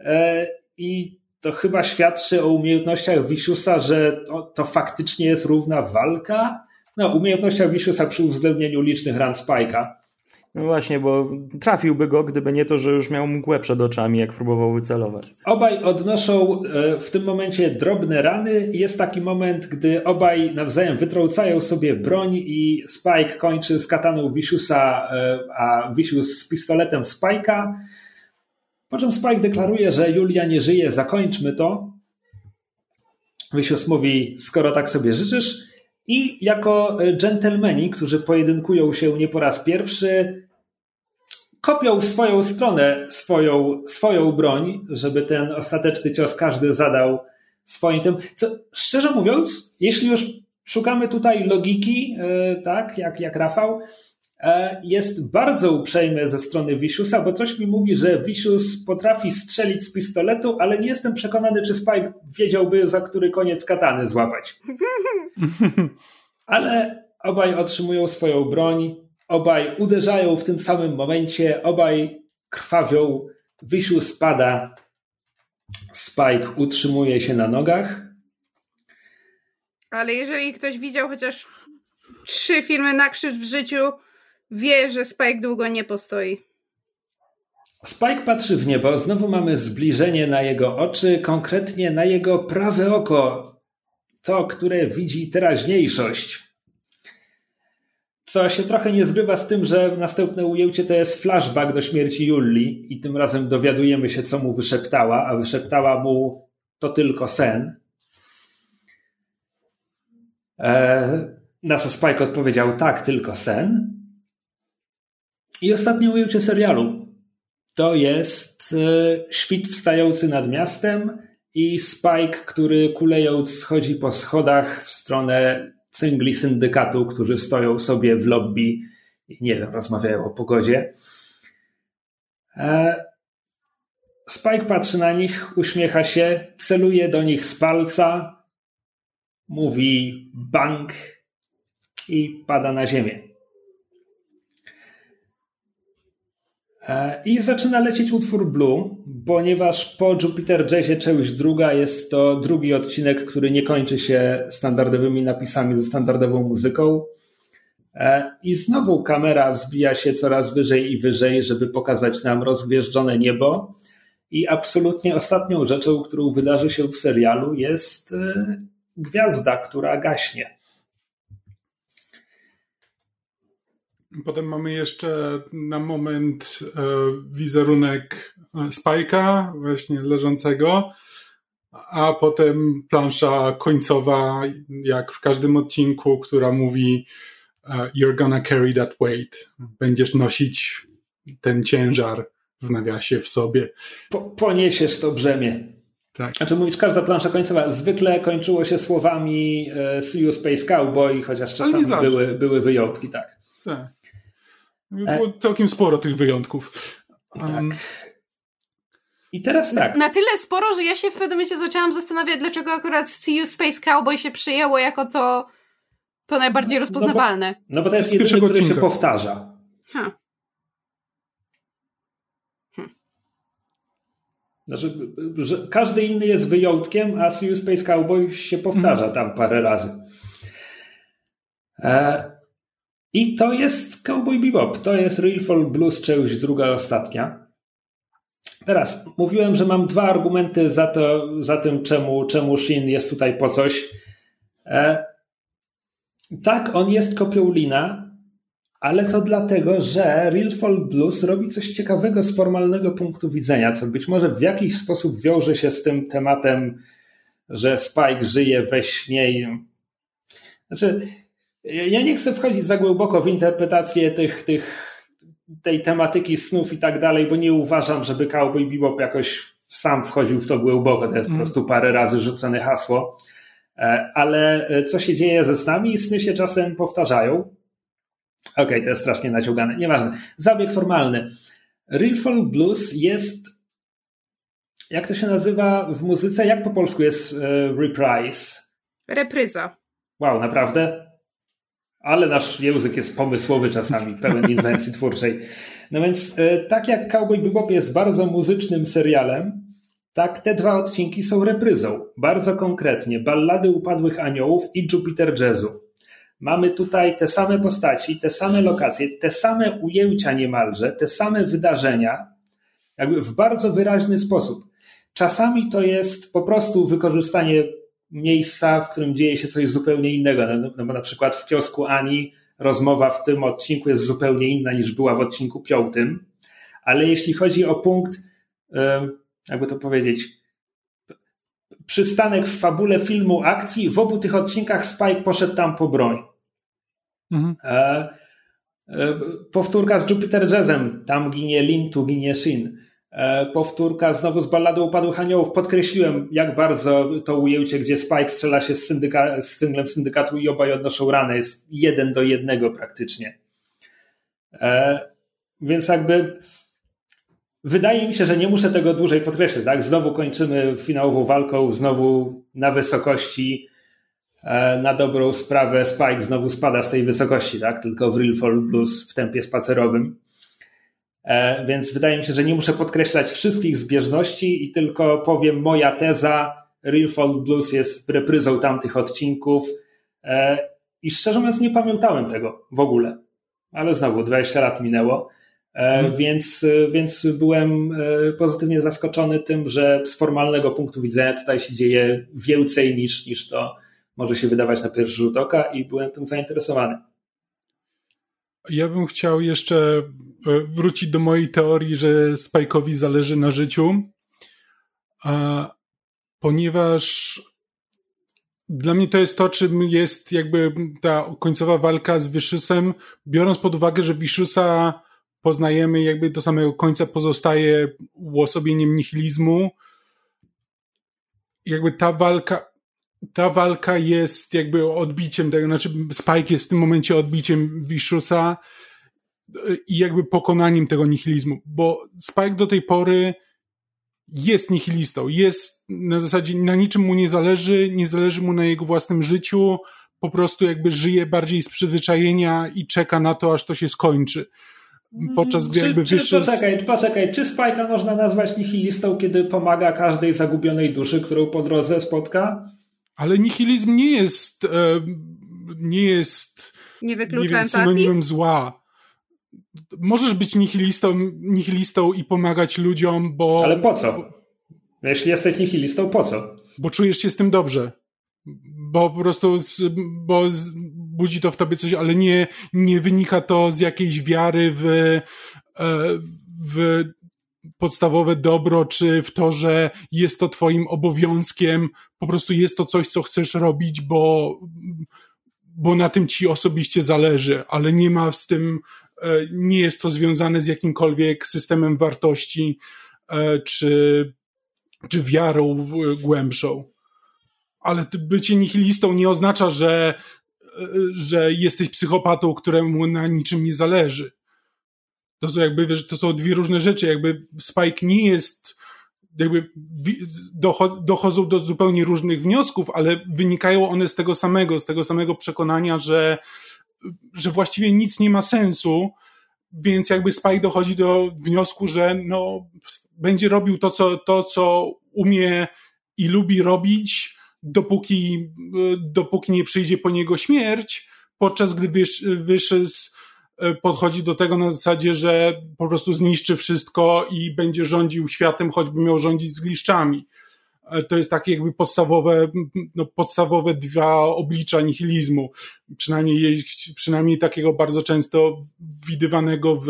E, I to chyba świadczy o umiejętnościach Wisiusa, że to, to faktycznie jest równa walka. No, umiejętnościach Wisiusa przy uwzględnieniu licznych ran Spike'a. No właśnie, bo trafiłby go, gdyby nie to, że już miał mgłę przed oczami, jak próbował wycelować. Obaj odnoszą e, w tym momencie drobne rany. Jest taki moment, gdy obaj nawzajem wytrącają sobie broń i Spike kończy z kataną Viciousa, e, a Vicious z pistoletem Spike'a. Po czym Spike deklaruje, że Julia nie żyje, zakończmy to. Vicious mówi, skoro tak sobie życzysz, i jako dżentelmeni, którzy pojedynkują się nie po raz pierwszy, kopią w swoją stronę swoją, swoją broń, żeby ten ostateczny cios każdy zadał swoim tym. Co, szczerze mówiąc, jeśli już szukamy tutaj logiki, e, tak, jak, jak Rafał, e, jest bardzo uprzejmy ze strony Viciousa, bo coś mi mówi, że Vicious potrafi strzelić z pistoletu, ale nie jestem przekonany, czy Spike wiedziałby, za który koniec katany złapać. Ale obaj otrzymują swoją broń, obaj uderzają w tym samym momencie, obaj krwawią, Wisiu spada, Spike utrzymuje się na nogach. Ale jeżeli ktoś widział chociaż trzy filmy na krzyż w życiu, wie, że Spike długo nie postoi. Spike patrzy w niebo, znowu mamy zbliżenie na jego oczy, konkretnie na jego prawe oko, to, które widzi teraźniejszość. Co się trochę nie zgrywa z tym, że następne ujęcie to jest flashback do śmierci Julli i tym razem dowiadujemy się, co mu wyszeptała, a wyszeptała mu to tylko sen. E, na co Spike odpowiedział tak, tylko sen. I ostatnie ujęcie serialu to jest e, świt wstający nad miastem i Spike, który kulejąc schodzi po schodach w stronę cyngli syndykatu, którzy stoją sobie w lobby i nie wiem, rozmawiają o pogodzie. E, Spike patrzy na nich, uśmiecha się, celuje do nich z palca, mówi bank i pada na ziemię. I zaczyna lecieć utwór Blue, ponieważ po Jupiter Jazzie część druga jest to drugi odcinek, który nie kończy się standardowymi napisami ze standardową muzyką. E, I znowu kamera wzbija się coraz wyżej i wyżej, żeby pokazać nam rozgwieżdżone niebo. I absolutnie ostatnią rzeczą, którą wydarzy się w serialu, jest e, gwiazda, która gaśnie. Potem mamy jeszcze na moment e, wizerunek Spajka, właśnie leżącego, a potem plansza końcowa, jak w każdym odcinku, która mówi You're gonna carry that weight. Będziesz nosić ten ciężar w nawiasie w sobie. Po, poniesiesz to brzemię. Tak. Znaczy mówić, każda plansza końcowa zwykle kończyło się słowami e, See you Space Cowboy, chociaż czasami były, były wyjątki, tak. Tak. Było całkiem sporo tych wyjątków. Um, tak. I teraz tak. Na tyle sporo, że ja się w pewnym momencie zaczęłam zastanawiać, dlaczego akurat You Space Cowboy się przyjęło jako to, to najbardziej rozpoznawalne. No bo, no bo to jest jedyne, które się powtarza. Huh. Znaczy, że każdy inny jest wyjątkiem, a You Space Cowboy się powtarza tam parę razy. E, I to jest Cowboy Bebop. To jest Real Folk Blues, część druga, ostatnia. Teraz, mówiłem, że mam dwa argumenty za, to, za tym, czemu, czemu Shin jest tutaj po coś. E, tak, on jest kopią Lina, ale to dlatego, że Real Folk Blues robi coś ciekawego z formalnego punktu widzenia, co być może w jakiś sposób wiąże się z tym tematem, że Spike żyje we śnie. Znaczy, ja nie chcę wchodzić za głęboko w interpretację tych, tych, tej tematyki snów i tak dalej, bo nie uważam, żeby Cowboy Bebop jakoś sam wchodził w to głęboko. To jest mm. po prostu parę razy rzucone hasło. E, ale e, co się dzieje ze snami? Sny się czasem powtarzają. Okej, okay, to jest strasznie naciągane. Nieważne. Zabieg formalny. Real Folk Blues jest. Jak to się nazywa w muzyce? Jak po polsku jest e, reprise? Repryza. Wow, naprawdę? Ale nasz język jest pomysłowy czasami, pełen inwencji twórczej. No więc, e, tak jak Cowboy Bebop jest bardzo muzycznym serialem, tak te dwa odcinki są repryzą. Bardzo konkretnie. Ballady Upadłych Aniołów i Jupiter Jazzu. Mamy tutaj te same postaci, te same lokacje, te same ujęcia niemalże, te same wydarzenia, jakby w bardzo wyraźny sposób. Czasami to jest po prostu wykorzystanie miejsca, w którym dzieje się coś zupełnie innego. No, no bo na przykład w kiosku Ani rozmowa w tym odcinku jest zupełnie inna niż była w odcinku piątym. Ale jeśli chodzi o punkt, jakby to powiedzieć, przystanek w fabule filmu akcji, w obu tych odcinkach Spike poszedł tam po broń. Mhm. E, e, powtórka z Jupiter Jazzem, tam ginie Lin, tu ginie Shin. E, powtórka znowu z balladą Upadłych Aniołów. Podkreśliłem, jak bardzo to ujęcie, gdzie Spike strzela się z, syndyka, z synglem syndykatu i obaj odnoszą ranę, jest jeden do jednego praktycznie. E, więc jakby wydaje mi się, że nie muszę tego dłużej podkreślić. Tak? Znowu kończymy finałową walką, znowu na wysokości E, na dobrą sprawę Spike znowu spada z tej wysokości, tak? Tylko w Real Fall Blues w tempie spacerowym. E, więc wydaje mi się, że nie muszę podkreślać wszystkich zbieżności i tylko powiem moja teza. Real Fall Blues jest repryzą tamtych odcinków. E, I szczerze mówiąc, nie pamiętałem tego w ogóle. Ale znowu 20 lat minęło. Hmm. Więc, więc byłem pozytywnie zaskoczony tym, że z formalnego punktu widzenia tutaj się dzieje więcej niż, niż to może się wydawać na pierwszy rzut oka i byłem tym zainteresowany. Ja bym chciał jeszcze wrócić do mojej teorii, że Spike'owi zależy na życiu, ponieważ dla mnie to jest to, czym jest jakby ta końcowa walka z Vicious,em biorąc pod uwagę, że Viciousa poznajemy jakby do samego końca pozostaje uosobieniem nihilizmu. Jakby ta walka, ta walka jest jakby odbiciem tego, znaczy Spike jest w tym momencie odbiciem Vishusa i jakby pokonaniem tego nihilizmu, bo Spike do tej pory jest nihilistą, jest na zasadzie na niczym mu nie zależy, nie zależy mu na jego własnym życiu, po prostu jakby żyje bardziej z przyzwyczajenia i czeka na to, aż to się skończy. Podczas gdy czy, jakby czy, wyższy... Poczekaj, poczekaj, czy Spike'a można nazwać nihilistą, kiedy pomaga każdej zagubionej duszy, którą po drodze spotka? Ale nihilizm nie jest e, nie jest nie, nie wiem, synonimem zła. Możesz być nihilistą, nihilistą i pomagać ludziom, bo... Ale po co? Jeśli jesteś nihilistą, po co? Bo czujesz się z tym dobrze. Bo po prostu bo budzi to w tobie coś, ale nie, nie wynika to z jakiejś wiary w, e, w podstawowe dobro, czy w to, że jest to twoim obowiązkiem, po prostu jest to coś, co chcesz robić, bo, bo na tym ci osobiście zależy, ale nie ma z tym, nie jest to związane z jakimkolwiek systemem wartości, e, czy, czy wiarą głębszą. Ale bycie nihilistą nie oznacza, że, e, że jesteś psychopatą, któremu na niczym nie zależy. To są jakby, to są dwie różne rzeczy. Jakby Spike nie jest, jakby dochodzą do zupełnie różnych wniosków, ale wynikają one z tego samego, z tego samego przekonania, że, że właściwie nic nie ma sensu, więc jakby Spike dochodzi do wniosku, że no, będzie robił to, co, to, co umie i lubi robić, dopóki, dopóki nie przyjdzie po niego śmierć, podczas gdy z E, podchodzi do tego na zasadzie, że po prostu zniszczy wszystko i będzie rządził światem, choćby miał rządzić z gliszczami. E, to jest takie jakby podstawowe, no podstawowe dwa oblicza nihilizmu. Przynajmniej, przynajmniej takiego bardzo często widywanego w,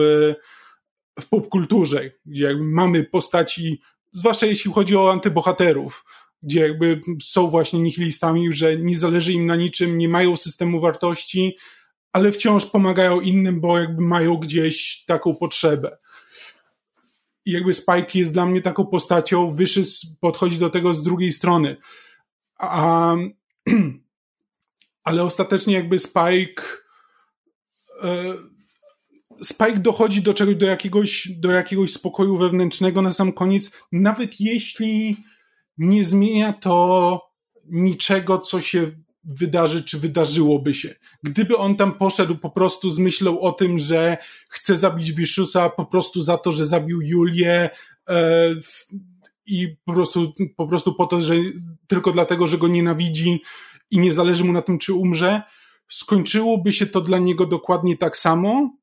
w popkulturze, gdzie mamy postaci, zwłaszcza jeśli chodzi o antybohaterów, gdzie jakby są właśnie nihilistami, że nie zależy im na niczym, nie mają systemu wartości, ale wciąż pomagają innym, bo jakby mają gdzieś taką potrzebę. I jakby Spike jest dla mnie taką postacią, wyższy podchodzi do tego z drugiej strony. A, ale ostatecznie jakby Spike e, Spike dochodzi do czegoś, do jakiegoś, do jakiegoś spokoju wewnętrznego na sam koniec, nawet jeśli nie zmienia to niczego, co się wydarzy, czy wydarzyłoby się. Gdyby on tam poszedł po prostu z myślą o tym, że chce zabić Vishusa po prostu za to, że zabił Julię e, i po prostu, po prostu po to, że tylko dlatego, że go nienawidzi i nie zależy mu na tym, czy umrze, skończyłoby się to dla niego dokładnie tak samo,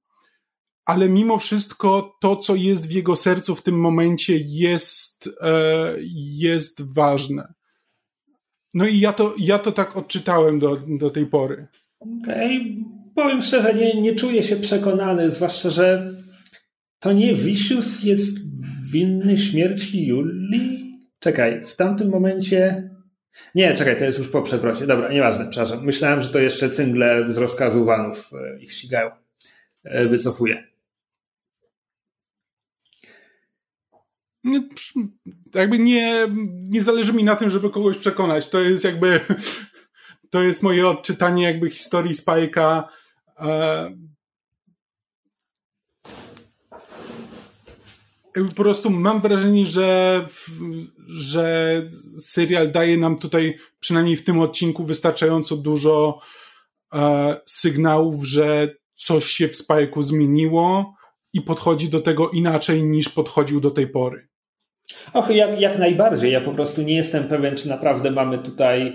ale mimo wszystko to, co jest w jego sercu w tym momencie jest, e, jest ważne. No i ja to, ja to tak odczytałem do, do tej pory. Okej, okay. powiem szczerze, nie, nie czuję się przekonany, zwłaszcza, że to nie Vicious jest winny śmierci Julii? Czekaj, w tamtym momencie... Nie, czekaj, to jest już po przewrocie. Dobra, nieważne, przepraszam. Myślałem, że to jeszcze cyngle z rozkazu Wanów e, ich ścigają. E, wycofuję. Nie, jakby nie, nie zależy mi na tym, żeby kogoś przekonać. To jest jakby, to jest moje odczytanie jakby historii Spajka. E, po prostu mam wrażenie, że, że serial daje nam tutaj, przynajmniej w tym odcinku, wystarczająco dużo e, sygnałów, że coś się w Spajku zmieniło i podchodzi do tego inaczej niż podchodził do tej pory. Och, jak, jak najbardziej. Ja po prostu nie jestem pewien, czy naprawdę mamy tutaj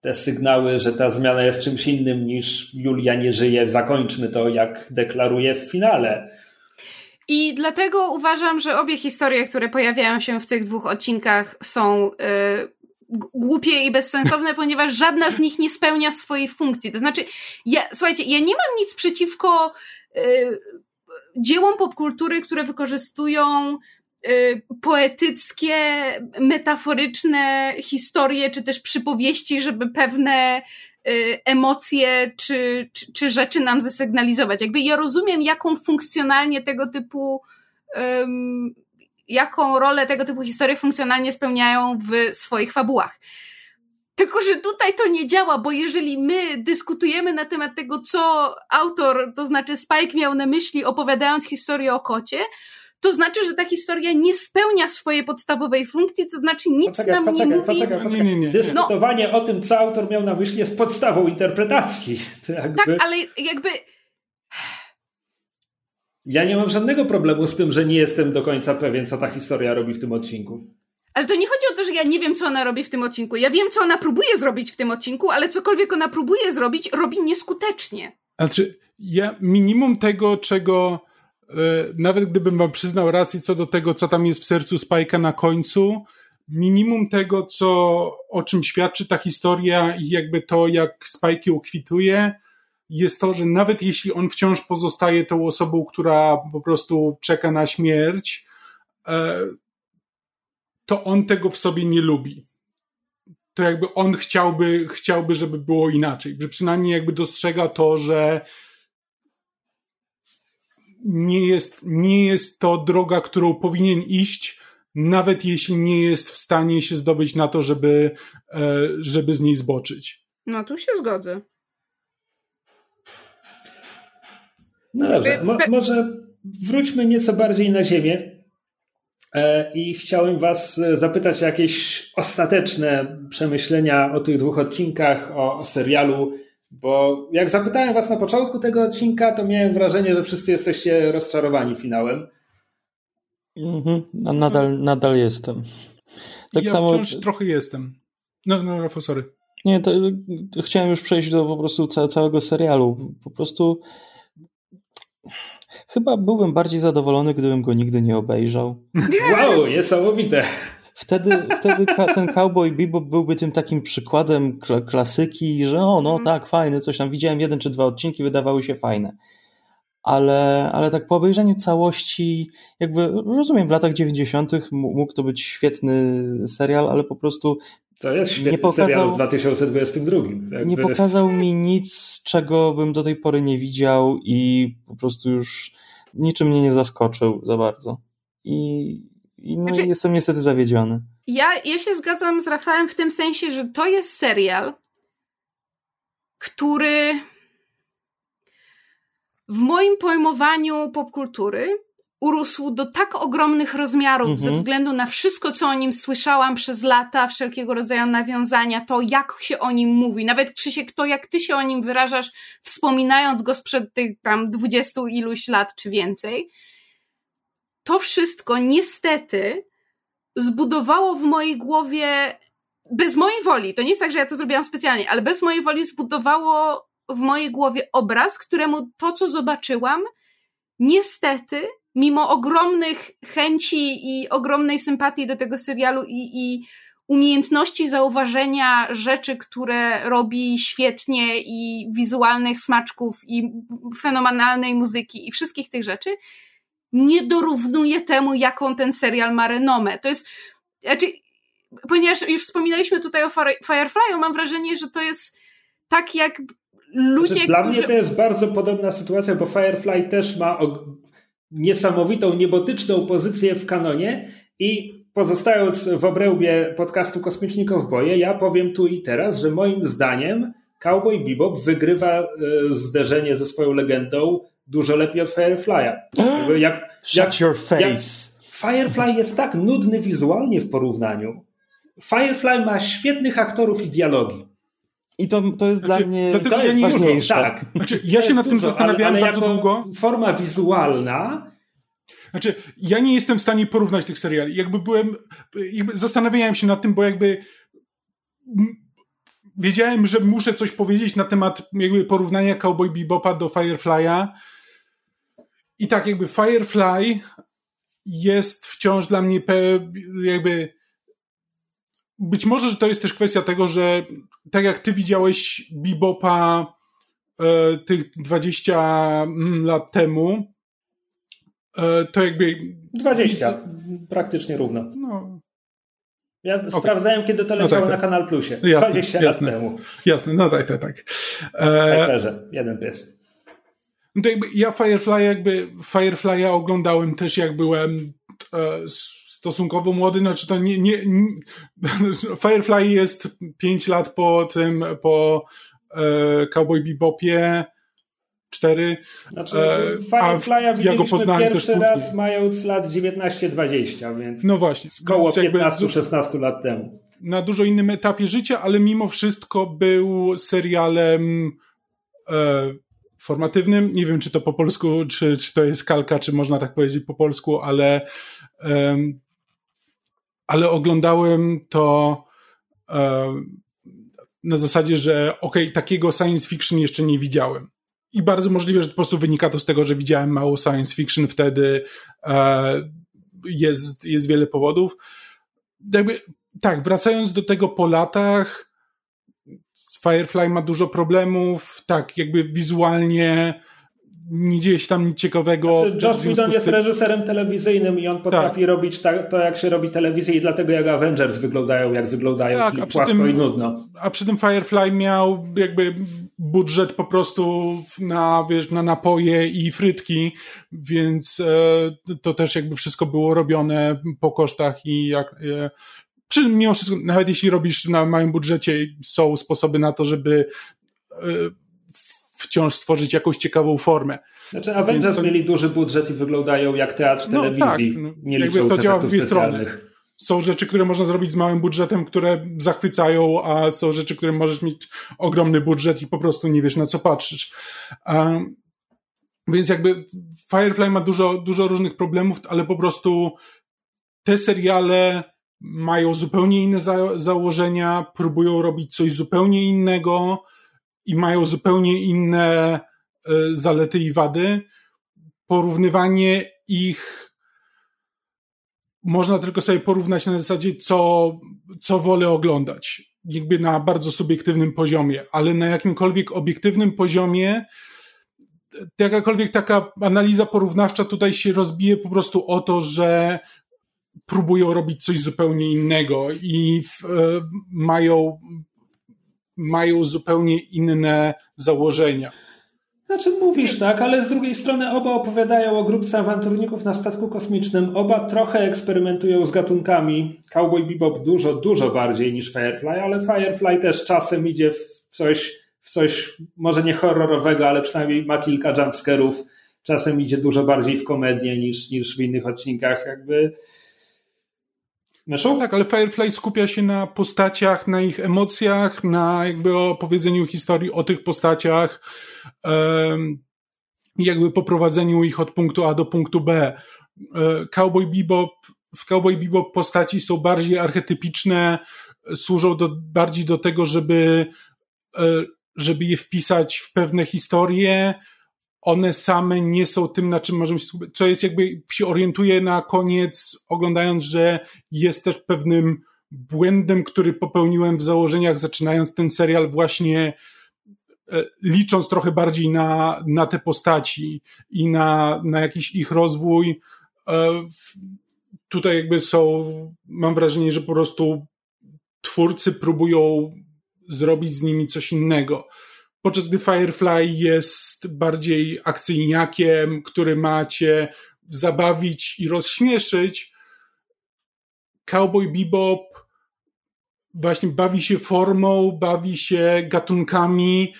te sygnały, że ta zmiana jest czymś innym niż Julia nie żyje. Zakończmy to, jak deklaruje w finale. I dlatego uważam, że obie historie, które pojawiają się w tych dwóch odcinkach, są yy, głupie i bezsensowne, ponieważ żadna z nich nie spełnia swojej funkcji. To znaczy, ja, słuchajcie, ja nie mam nic przeciwko yy, dziełom popkultury, które wykorzystują Y, poetyckie, metaforyczne historie, czy też przypowieści, żeby pewne y, emocje czy, czy, czy rzeczy nam zasygnalizować. Jakby ja rozumiem, jaką funkcjonalnie tego typu um, jaką rolę tego typu historie funkcjonalnie spełniają w swoich fabułach. Tylko, że tutaj to nie działa, bo jeżeli my dyskutujemy na temat tego, co autor, to znaczy Spike miał na myśli, opowiadając historię o kocie, to znaczy, że ta historia nie spełnia swojej podstawowej funkcji, to znaczy nic poczekaj, nam poczekaj, nie mówi. Poczekaj, poczekaj. Nie, nie, nie. Dyskutowanie o tym, co autor miał na myśli, jest podstawą interpretacji. To jakby... Tak, ale jakby. Ja nie mam żadnego problemu z tym, że nie jestem do końca pewien, co ta historia robi w tym odcinku. Ale to nie chodzi o to, że ja nie wiem, co ona robi w tym odcinku. Ja wiem, co ona próbuje zrobić w tym odcinku, ale cokolwiek ona próbuje zrobić, robi nieskutecznie. Znaczy, ja minimum tego, czego nawet gdybym wam przyznał rację co do tego, co tam jest w sercu Spike'a na końcu, minimum tego, co, o czym świadczy ta historia i jakby to, jak Spike ją kwituje, jest to, że nawet jeśli on wciąż pozostaje tą osobą, która po prostu czeka na śmierć, e, to on tego w sobie nie lubi. To jakby on chciałby, chciałby, żeby było inaczej. Że przynajmniej jakby dostrzega to, że nie jest, nie jest to droga, którą powinien iść, nawet jeśli nie jest w stanie się zdobyć na to, żeby, e, żeby z niej zboczyć. No tu się zgodzę. No dobrze, mo może wróćmy nieco bardziej na ziemię. E, I chciałem Was zapytać o jakieś ostateczne przemyślenia o tych dwóch odcinkach, o, o serialu, bo jak zapytałem Was na początku tego odcinka, to miałem wrażenie, że wszyscy jesteście rozczarowani finałem. Mhm, nadal, nadal jestem. Tak ja samo... wciąż trochę jestem. No, no, Rafał, sorry. Nie, to, to chciałem już przejść do po prostu całego serialu. Po prostu Chyba byłbym bardziej zadowolony, gdybym go nigdy nie obejrzał. Wow, niesamowite. Wtedy, wtedy ten Cowboy Bebop byłby tym takim przykładem klasyki, że o, no mhm. tak, fajny, coś tam. Widziałem jeden czy dwa odcinki, wydawały się fajne. Ale, ale tak po obejrzeniu całości, jakby rozumiem, w latach 90. mógł to być świetny serial, ale po prostu to jest świetny nie pokazał, serial w 2022. Jakby. Nie pokazał mi nic, czego bym do tej pory nie widział i po prostu już niczym mnie nie zaskoczył za bardzo. I, i no znaczy, jestem niestety zawiedziony. Ja, ja się zgadzam z Rafałem w tym sensie, że to jest serial, który w moim pojmowaniu popkultury urósł do tak ogromnych rozmiarów mhm. ze względu na wszystko, co o nim słyszałam przez lata, wszelkiego rodzaju nawiązania, to jak się o nim mówi. Nawet Krzysiek, to jak ty się o nim wyrażasz, wspominając go sprzed tych tam dwudziestu iluś lat czy więcej. To wszystko niestety zbudowało w mojej głowie, bez mojej woli, to nie jest tak, że ja to zrobiłam specjalnie, ale bez mojej woli zbudowało w mojej głowie obraz, któremu to, co zobaczyłam, niestety mimo ogromnych chęci i ogromnej sympatii do tego serialu i, i umiejętności zauważenia rzeczy, które robi świetnie i wizualnych smaczków i fenomenalnej muzyki i wszystkich tych rzeczy, nie dorównuje temu, jaką ten serial ma renomę. To jest, znaczy, ponieważ już wspominaliśmy tutaj o Firefly'u, mam wrażenie, że to jest tak jak ludzie, znaczy, Dla którzy... mnie to jest bardzo podobna sytuacja, bo Firefly też ma niesamowitą, niebotyczną pozycję w kanonie i pozostając w obrębie podcastu Kosmiczni Kowboje, ja powiem tu i teraz, że moim zdaniem Cowboy Bebop wygrywa e, zderzenie ze swoją legendą dużo lepiej od Firefly'a. Jak, Shut jak, your face. Jak Firefly jest tak nudny wizualnie w porównaniu. Firefly ma świetnych aktorów i dialogi. I to, to jest znaczy, dla mnie to jest ja ważniejsze. Tak. Znaczy, ja się nad tym zastanawiałem ale, ale bardzo długo. Forma wizualna. Znaczy, ja nie jestem w stanie porównać tych seriali. Jakby byłem, jakby zastanawiałem się nad tym, bo jakby wiedziałem, że muszę coś powiedzieć na temat jakby porównania Cowboy Bebopa do Firefly'a. I tak jakby Firefly jest wciąż dla mnie jakby być może, że to jest też kwestia tego, że tak jak ty widziałeś Bebopa e, tych 20 mm, lat temu, e, to jakby... 20, praktycznie równo. No. Ja okay. sprawdzałem, kiedy to leciało no tak, na Kanal Plusie. Jasne, 20 jasne, lat temu. Jasne, no tak, tak, tak. E... jeden pies. No to jakby ja Firefly jakby Firefly'a oglądałem też jak byłem e, stosunkowo młody, znaczy to nie, nie, nie Firefly jest 5 lat po tym, po e, Cowboy Bebopie, cztery. Znaczy, e, Firefly'a widzieliśmy ja pierwszy raz mając lat 19-20, więc no właśnie, koło 15-16 lat temu. Na dużo innym etapie życia, ale mimo wszystko był serialem e, formatywnym. Nie wiem, czy to po polsku, czy, czy to jest kalka, czy można tak powiedzieć po polsku, ale um, ale oglądałem to um, na zasadzie, że okej, okay, takiego science fiction jeszcze nie widziałem. I bardzo możliwe, że po prostu wynika to z tego, że widziałem mało science fiction wtedy. E, jest, jest wiele powodów. Jakby, tak, wracając do tego po latach, Firefly ma dużo problemów, tak, jakby wizualnie nie dzieje się tam nic ciekawego. Znaczy, Joss Whedon jest reżyserem telewizyjnym i on potrafi tak. robić to, jak się robi telewizję i dlatego jak Avengers wyglądają, jak wyglądają, tak, czyli płasko tym, i nudno. A przy tym Firefly miał jakby budżet po prostu na, wiesz, na napoje i frytki, więc e, to też jakby wszystko było robione po kosztach i jak e, przy mimo wszystko, nawet jeśli robisz na małym budżecie, są sposoby na to, żeby e, wciąż stworzyć jakąś ciekawą formę. Znaczy Avengers to... mieli duży budżet i wyglądają jak teatr no, telewizji. Tak, nie jakby to działa w dwie strony. Są rzeczy, które można zrobić z małym budżetem, które zachwycają, a są rzeczy, które możesz mieć ogromny budżet i po prostu nie wiesz na co patrzysz. Um, więc jakby Firefly ma dużo, dużo różnych problemów, ale po prostu te seriale mają zupełnie inne za założenia, próbują robić coś zupełnie innego i mają zupełnie inne e, zalety i wady. Porównywanie ich można tylko sobie porównać na zasadzie, co, co wolę oglądać. Jakby na bardzo subiektywnym poziomie, ale na jakimkolwiek obiektywnym poziomie jakakolwiek taka analiza porównawcza tutaj się rozbije po prostu o to, że próbują robić coś zupełnie innego i w, y, mają mają zupełnie inne założenia. Znaczy mówisz tak, ale z drugiej strony oba opowiadają o grupce awanturników na statku kosmicznym. Oba trochę eksperymentują z gatunkami. Cowboy Bebop dużo, dużo bardziej niż Firefly, ale Firefly też czasem idzie w coś, w coś może nie horrorowego, ale przynajmniej ma kilka jumpscarów. Czasem idzie dużo bardziej w komedię niż, niż w innych odcinkach. Jakby Tak, ale Firefly skupia się na postaciach, na ich emocjach, na jakby opowiedzeniu historii o tych postaciach jakby poprowadzeniu ich od punktu A do punktu B. E, Cowboy Bebop, w Cowboy Bebop postaci są bardziej archetypiczne, służą do, bardziej do tego, żeby, e, żeby je wpisać w pewne historie, one same nie są tym, na czym możemy się skupić, co jest jakby się orientuje na koniec, oglądając, że jest też pewnym błędem, który popełniłem w założeniach, zaczynając ten serial właśnie e, licząc trochę bardziej na, na te postaci i na, na jakiś ich rozwój. E, tutaj jakby są, mam wrażenie, że po prostu twórcy próbują zrobić z nimi coś innego podczas gdy Firefly jest bardziej akcyjniakiem, który ma cię zabawić i rozśmieszyć. Cowboy Bebop właśnie bawi się formą, bawi się gatunkami,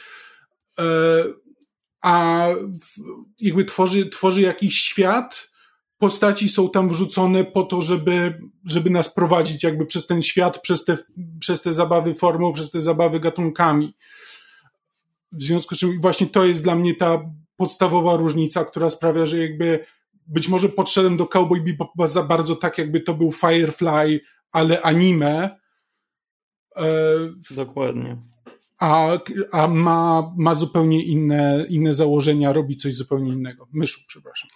e, a jakby tworzy, tworzy jakiś świat. Postaci są tam wrzucone po to, żeby, żeby nas prowadzić jakby przez ten świat, przez te, przez te zabawy formą, przez te zabawy gatunkami. W związku z czym właśnie to jest dla mnie ta podstawowa różnica, która sprawia, że jakby być może podszedłem do Cowboy Bebopa za bardzo tak, jakby to był Firefly, ale anime. E, Dokładnie. A, a ma, ma zupełnie inne, inne założenia, robi coś zupełnie innego. Myszu, przepraszam.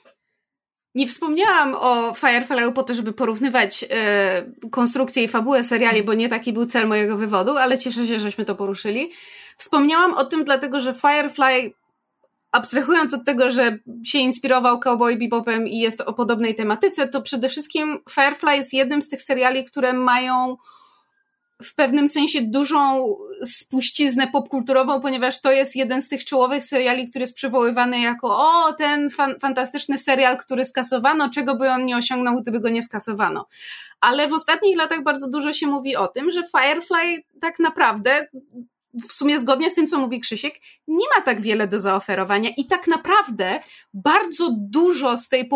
Nie wspomniałam o Firefly'u po to, żeby porównywać e, konstrukcję i fabułę seriali, bo nie taki był cel mojego wywodu, ale cieszę się, żeśmy to poruszyli. Wspomniałam o tym dlatego, że Firefly abstrahując od tego, że się inspirował Cowboy Bebopem i jest o podobnej tematyce, to przede wszystkim Firefly jest jednym z tych seriali, które mają w pewnym sensie dużą spuściznę popkulturową, ponieważ to jest jeden z tych czołowych seriali, który jest przywoływany jako o, ten fan, fantastyczny serial, który skasowano, czego by on nie osiągnął, gdyby go nie skasowano. Ale w ostatnich latach bardzo dużo się mówi o tym, że Firefly tak naprawdę w sumie zgodnie z tym, co mówi Krzysiek, nie ma tak wiele do zaoferowania i tak naprawdę bardzo dużo z tej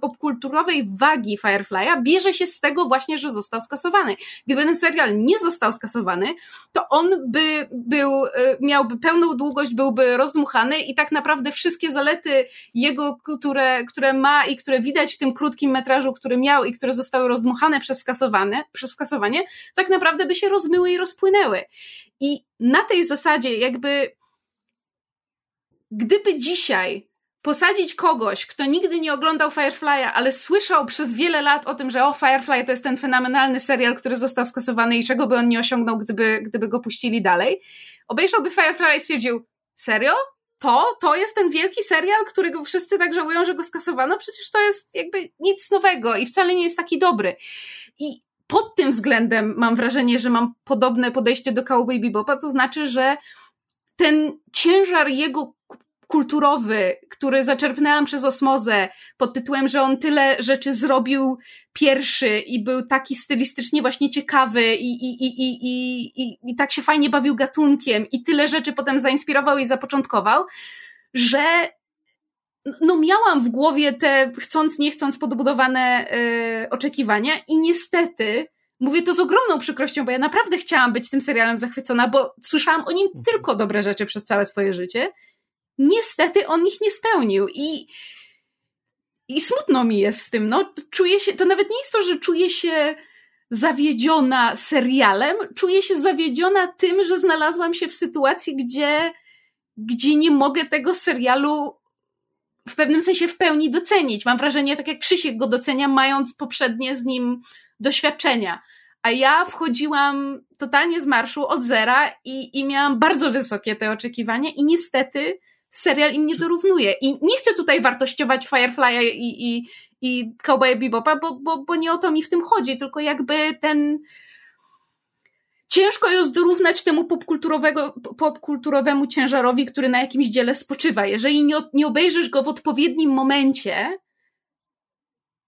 popkulturowej wagi Firefly'a bierze się z tego właśnie, że został skasowany. Gdyby ten serial nie został skasowany, to on by był, y, miałby pełną długość, byłby rozdmuchany i tak naprawdę wszystkie zalety jego, które, które ma i które widać w tym krótkim metrażu, który miał i które zostały rozdmuchane przez skasowane, przez skasowanie, tak naprawdę by się rozmyły i rozpłynęły. I na tej zasadzie, jakby, gdyby dzisiaj posadzić kogoś, kto nigdy nie oglądał Firefly'a, ale słyszał przez wiele lat o tym, że o, Firefly to jest ten fenomenalny serial, który został skasowany i czego by on nie osiągnął, gdyby, gdyby go puścili dalej, obejrzałby Firefly i stwierdził, serio? To? To jest ten wielki serial, którego wszyscy tak żałują, że go skasowano? Przecież to jest jakby nic nowego i wcale nie jest taki dobry. I pod tym względem mam wrażenie, że mam podobne podejście do Cowboy Bebopa, to znaczy, że ten ciężar jego kulturowy, który zaczerpnęłam przez osmozę pod tytułem, że on tyle rzeczy zrobił pierwszy i był taki stylistycznie właśnie ciekawy i, i, i, i, i, i tak się fajnie bawił gatunkiem i tyle rzeczy potem zainspirował i zapoczątkował, że no miałam w głowie te chcąc, nie chcąc podbudowane y, oczekiwania i niestety mówię to z ogromną przykrością, bo ja naprawdę chciałam być tym serialem zachwycona, bo słyszałam o nim mhm. tylko dobre rzeczy przez całe swoje życie. Niestety on ich nie spełnił i i smutno mi jest z tym, no, czuję się, to nawet nie jest to, że czuję się zawiedziona serialem, czuję się zawiedziona tym, że znalazłam się w sytuacji, gdzie, gdzie nie mogę tego serialu w pewnym sensie w pełni docenić. Mam wrażenie, tak jak Krzysiek go docenia, mając poprzednie z nim doświadczenia. A ja wchodziłam totalnie z marszu od zera i, i miałam bardzo wysokie te oczekiwania i niestety serial im nie dorównuje. I nie chcę tutaj wartościować Firefly'a i, i, i Cowboy Bebopa, bo, bo, bo nie o to mi w tym chodzi, tylko jakby ten, ciężko jest dorównać temu popkulturowego, popkulturowemu ciężarowi, który na jakimś dziele spoczywa. Jeżeli nie, nie obejrzysz go w odpowiednim momencie,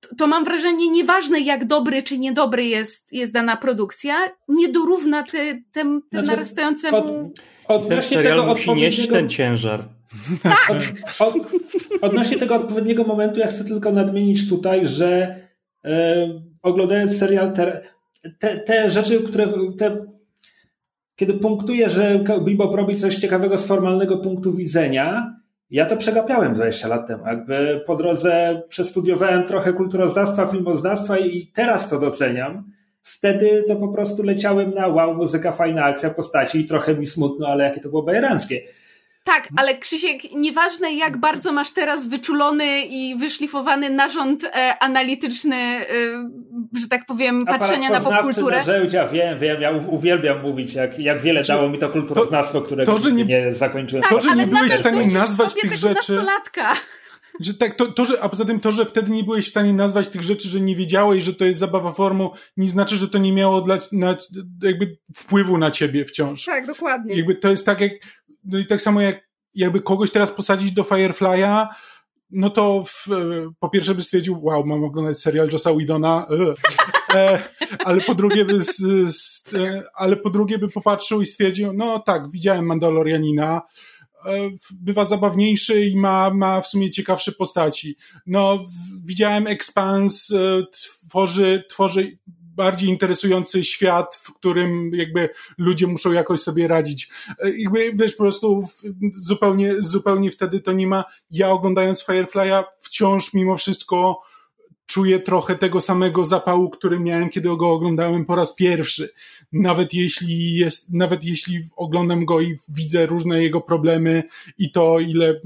to, to mam wrażenie, nieważne jak dobry czy niedobry jest, jest dana produkcja, nie dorówna te, tem, znaczy, narastającemu... Od, odnośnie ten tego musi nieść ten ciężar. Tak! Od, odnośnie tego odpowiedniego momentu ja chcę tylko nadmienić tutaj, że e, oglądając serial te, te, te rzeczy, które te kiedy punktuję, że Bebop robi coś ciekawego z formalnego punktu widzenia, ja to przegapiałem 20 lat temu. Jakby po drodze przestudiowałem trochę kulturoznawstwa, filmoznawstwa i teraz to doceniam. Wtedy to po prostu leciałem na wow, muzyka, fajna akcja postaci i trochę mi smutno, ale jakie to było bajeranckie. Tak, ale Krzysiek, nieważne jak bardzo masz teraz wyczulony i wyszlifowany narząd e, analityczny, e, że tak powiem, patrzenia na popkulturę. Narzędzia, wiem, wiem, ja uwielbiam mówić, jak, jak wiele dało mi to kulturoznawstwo, którego to, że nie, nie zakończyłem. Tak, to, że nie byłeś w stanie nazwać tych rzeczy... Nastolatka. Że tak, to, to, że, a poza tym to, że wtedy nie byłeś w stanie nazwać tych rzeczy, że nie wiedziałeś, że to jest zabawa formą, nie znaczy, że to nie miało dla, na, jakby wpływu na ciebie wciąż. Tak, dokładnie. Jakby to jest tak jak, no i tak samo jak jakby kogoś teraz posadzić do Firefly'a, no to w, po pierwsze by stwierdził, wow, mam oglądać serial Josa Widona, e, e, ale po drugie by z, z, e, ale po drugie by popatrzył i stwierdził, no tak, widziałem Mandalorianina, e, bywa zabawniejszy i ma, ma w sumie ciekawsze postaci. No, widziałem Expans, e, tworzy, tworzy bardziej interesujący świat, w którym jakby ludzie muszą jakoś sobie radzić. E, jakby wiesz, po prostu zupełnie, zupełnie wtedy to nie ma. Ja oglądając Firefly'a wciąż mimo wszystko czuję trochę tego samego zapału, który miałem, kiedy go oglądałem po raz pierwszy. Nawet jeśli jest, nawet jeśli oglądam go i widzę różne jego problemy i to, ile,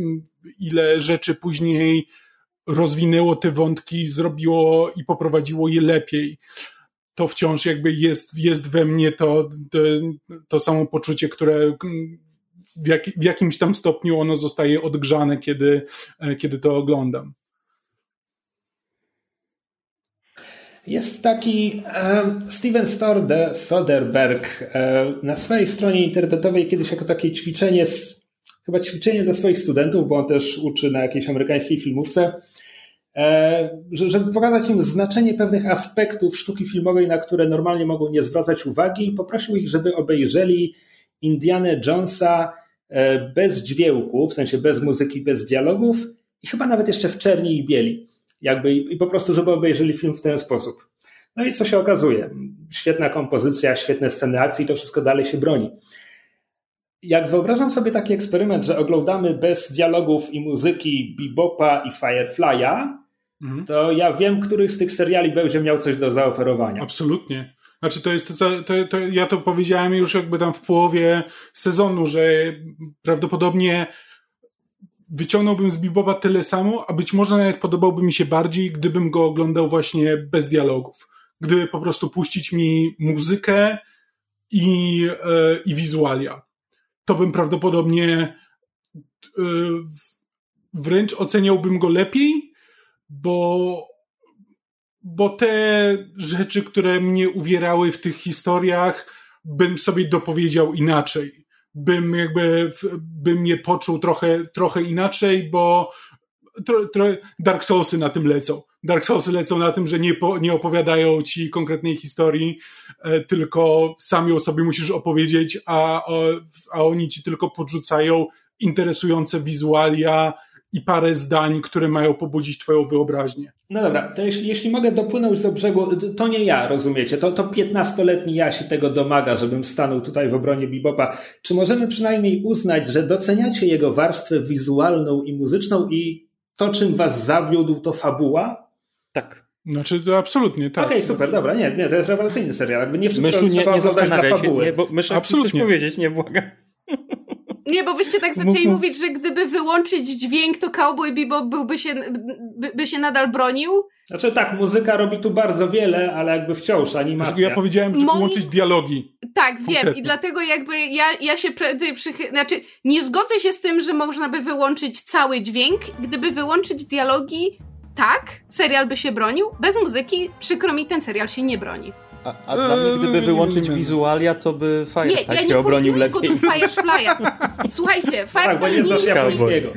ile rzeczy później rozwinęło te wątki, zrobiło i poprowadziło je lepiej to wciąż jakby jest, jest we mnie to, to, to samo poczucie, które w, jak, w jakimś tam stopniu ono zostaje odgrzane, kiedy, kiedy to oglądam. Jest taki e, Steven Storde, Soderberg e, na swojej stronie internetowej kiedyś jako takie ćwiczenie, chyba ćwiczenie dla swoich studentów, bo on też uczy na jakiejś amerykańskiej filmówce, e, żeby pokazać im znaczenie pewnych aspektów sztuki filmowej, na które normalnie mogą nie zwracać uwagi, poprosił ich, żeby obejrzeli Indiana Jonesa bez dźwięku, w sensie bez muzyki, bez dialogów i chyba nawet jeszcze w czerni i bieli jakby i po prostu, żeby obejrzeli film w ten sposób. No i co się okazuje? Świetna kompozycja, świetne sceny akcji, to wszystko dalej się broni. Jak wyobrażam sobie taki eksperyment, że oglądamy bez dialogów i muzyki Bebopa i Firefly'a, mhm. to ja wiem, który z tych seriali będzie miał coś do zaoferowania. Absolutnie. Znaczy, to jest to, to, to, ja to powiedziałem już jakby tam w połowie sezonu, że prawdopodobnie wyciągnąłbym z Beboba tyle samo, a być może nawet podobałby mi się bardziej, gdybym go oglądał właśnie bez dialogów. Gdyby po prostu puścić mi muzykę i, e, i wizualia. To bym prawdopodobnie e, wręcz oceniałbym go lepiej, bo, bo te rzeczy, które mnie uwierały w tych historiach, bym sobie dopowiedział inaczej bym jakby, bym je poczuł trochę, trochę inaczej, bo tro, tro, Dark Soulsy na tym lecą. Dark Soulsy lecą na tym, że nie, po, nie opowiadają ci konkretnej historii, e, tylko sami o sobie musisz opowiedzieć, a, a oni ci tylko podrzucają interesujące wizualia, i parę zdań, które mają pobudzić twoją wyobraźnię. No dobra, to jeśli, jeśli mogę dopłynąć do brzegu, to nie ja, rozumiecie, to, to 15-letni ja się tego domaga, żebym stanął tutaj w obronie Bebopa. Czy możemy przynajmniej uznać, że doceniacie jego warstwę wizualną i muzyczną i to, czym was zawiódł, to fabuła? Tak. Znaczy, to absolutnie, tak. Okej, okay, super, dobra, nie, nie, to jest rewelacyjny serial. Jakby nie wszystko Myszu, trzeba nie, nie oglądać dla fabuły. Nie, bo Myszu, absolutnie. coś powiedzieć, nie, błagam. Nie, bo wyście tak zaczęli mówić, że gdyby wyłączyć dźwięk, to Cowboy Bebop byłby się, by, by się nadal bronił. Znaczy tak, muzyka robi tu bardzo wiele, ale jakby wciąż animacja. Ja powiedziałem, że Moi... wyłączyć dialogi. Tak, Konkretnie. wiem i dlatego jakby ja, ja się prędzej przychy... Znaczy, nie zgodzę się z tym, że można by wyłączyć cały dźwięk. Gdyby wyłączyć dialogi, tak, serial by się bronił. Bez muzyki, przykro mi, ten serial się nie broni. A, a dla mnie, gdyby wyłączyć wizualia, to by Firefly nie, ja się obronił lepiej. Nie, Firefly'a. Słuchajcie, Firefly tak, bo nie, znasz japońskiego.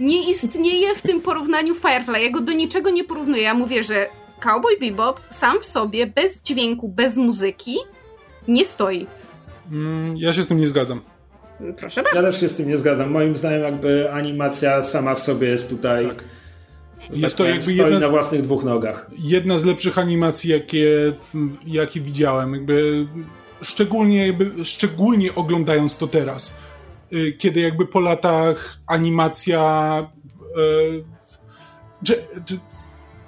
Nie istnieje w tym porównaniu Firefly. Ja go do niczego nie porównuję. Ja mówię, że Cowboy Bebop sam w sobie, bez dźwięku, bez muzyki, nie stoi. Mm, ja się z tym nie zgadzam. Proszę bardzo. Ja też się z tym nie zgadzam. Moim zdaniem jakby animacja sama w sobie jest tutaj... Tak jest tak to jakby stoi jedna, na własnych dwóch nogach. Jedna z lepszych animacji, jakie, jakie widziałem. Jakby szczególnie, jakby, szczególnie oglądając to teraz. Y, kiedy jakby po latach animacja że,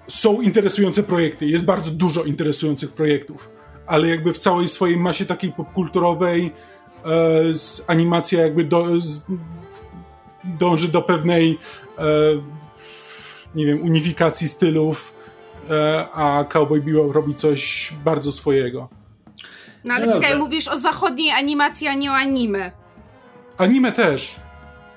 są interesujące projekty, jest bardzo dużo interesujących projektów, ale jakby w całej swojej masie takiej popkulturowej y, animacja jakby do, z, dąży do pewnej nie wiem, unifikacji stylów, e, a Cowboy Bebop robi coś bardzo swojego. No ale no czekaj, mówisz o zachodniej animacji, a nie o anime. Anime też.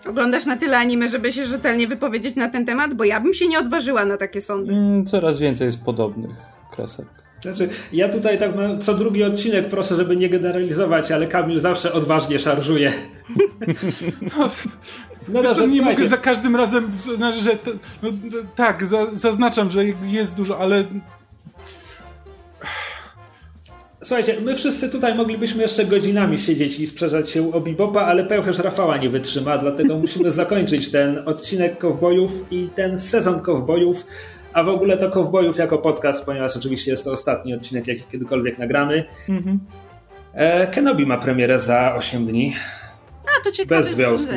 Oglądasz na tyle anime, żeby się rzetelnie wypowiedzieć na ten temat? Bo ja bym się nie odważyła na takie sądy. Mm, coraz więcej jest podobnych kresek. Znaczy, ja tutaj tak co drugi odcinek proszę, żeby nie generalizować, ale Kamil zawsze odważnie szarżuje. No, no dobrze, nie mogę za każdym razem, znaczy, że to, no, tak, za, zaznaczam, że jest dużo, ale Słuchajcie, my wszyscy tutaj moglibyśmy jeszcze godzinami siedzieć i sprzeczać się o Bibopa, ale pełcherz Rafała nie wytrzyma, dlatego musimy zakończyć ten odcinek Kowbojów i ten sezon Kowbojów, a w ogóle to Kowbojów jako podcast, ponieważ oczywiście jest to ostatni odcinek, jaki kiedykolwiek nagramy. Mhm. E, Kenobi ma premierę za 8 dni. A, to ciekawe Bez związku.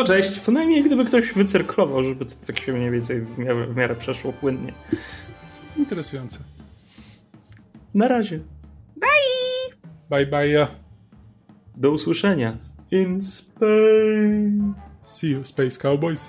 To cześć. Co najmniej gdyby ktoś wycyrklował, żeby to tak się mniej więcej w miarę, w miarę przeszło płynnie. Interesujące. Na razie. Bye! Bye bye. Do usłyszenia. In space. See you, Space Cowboys.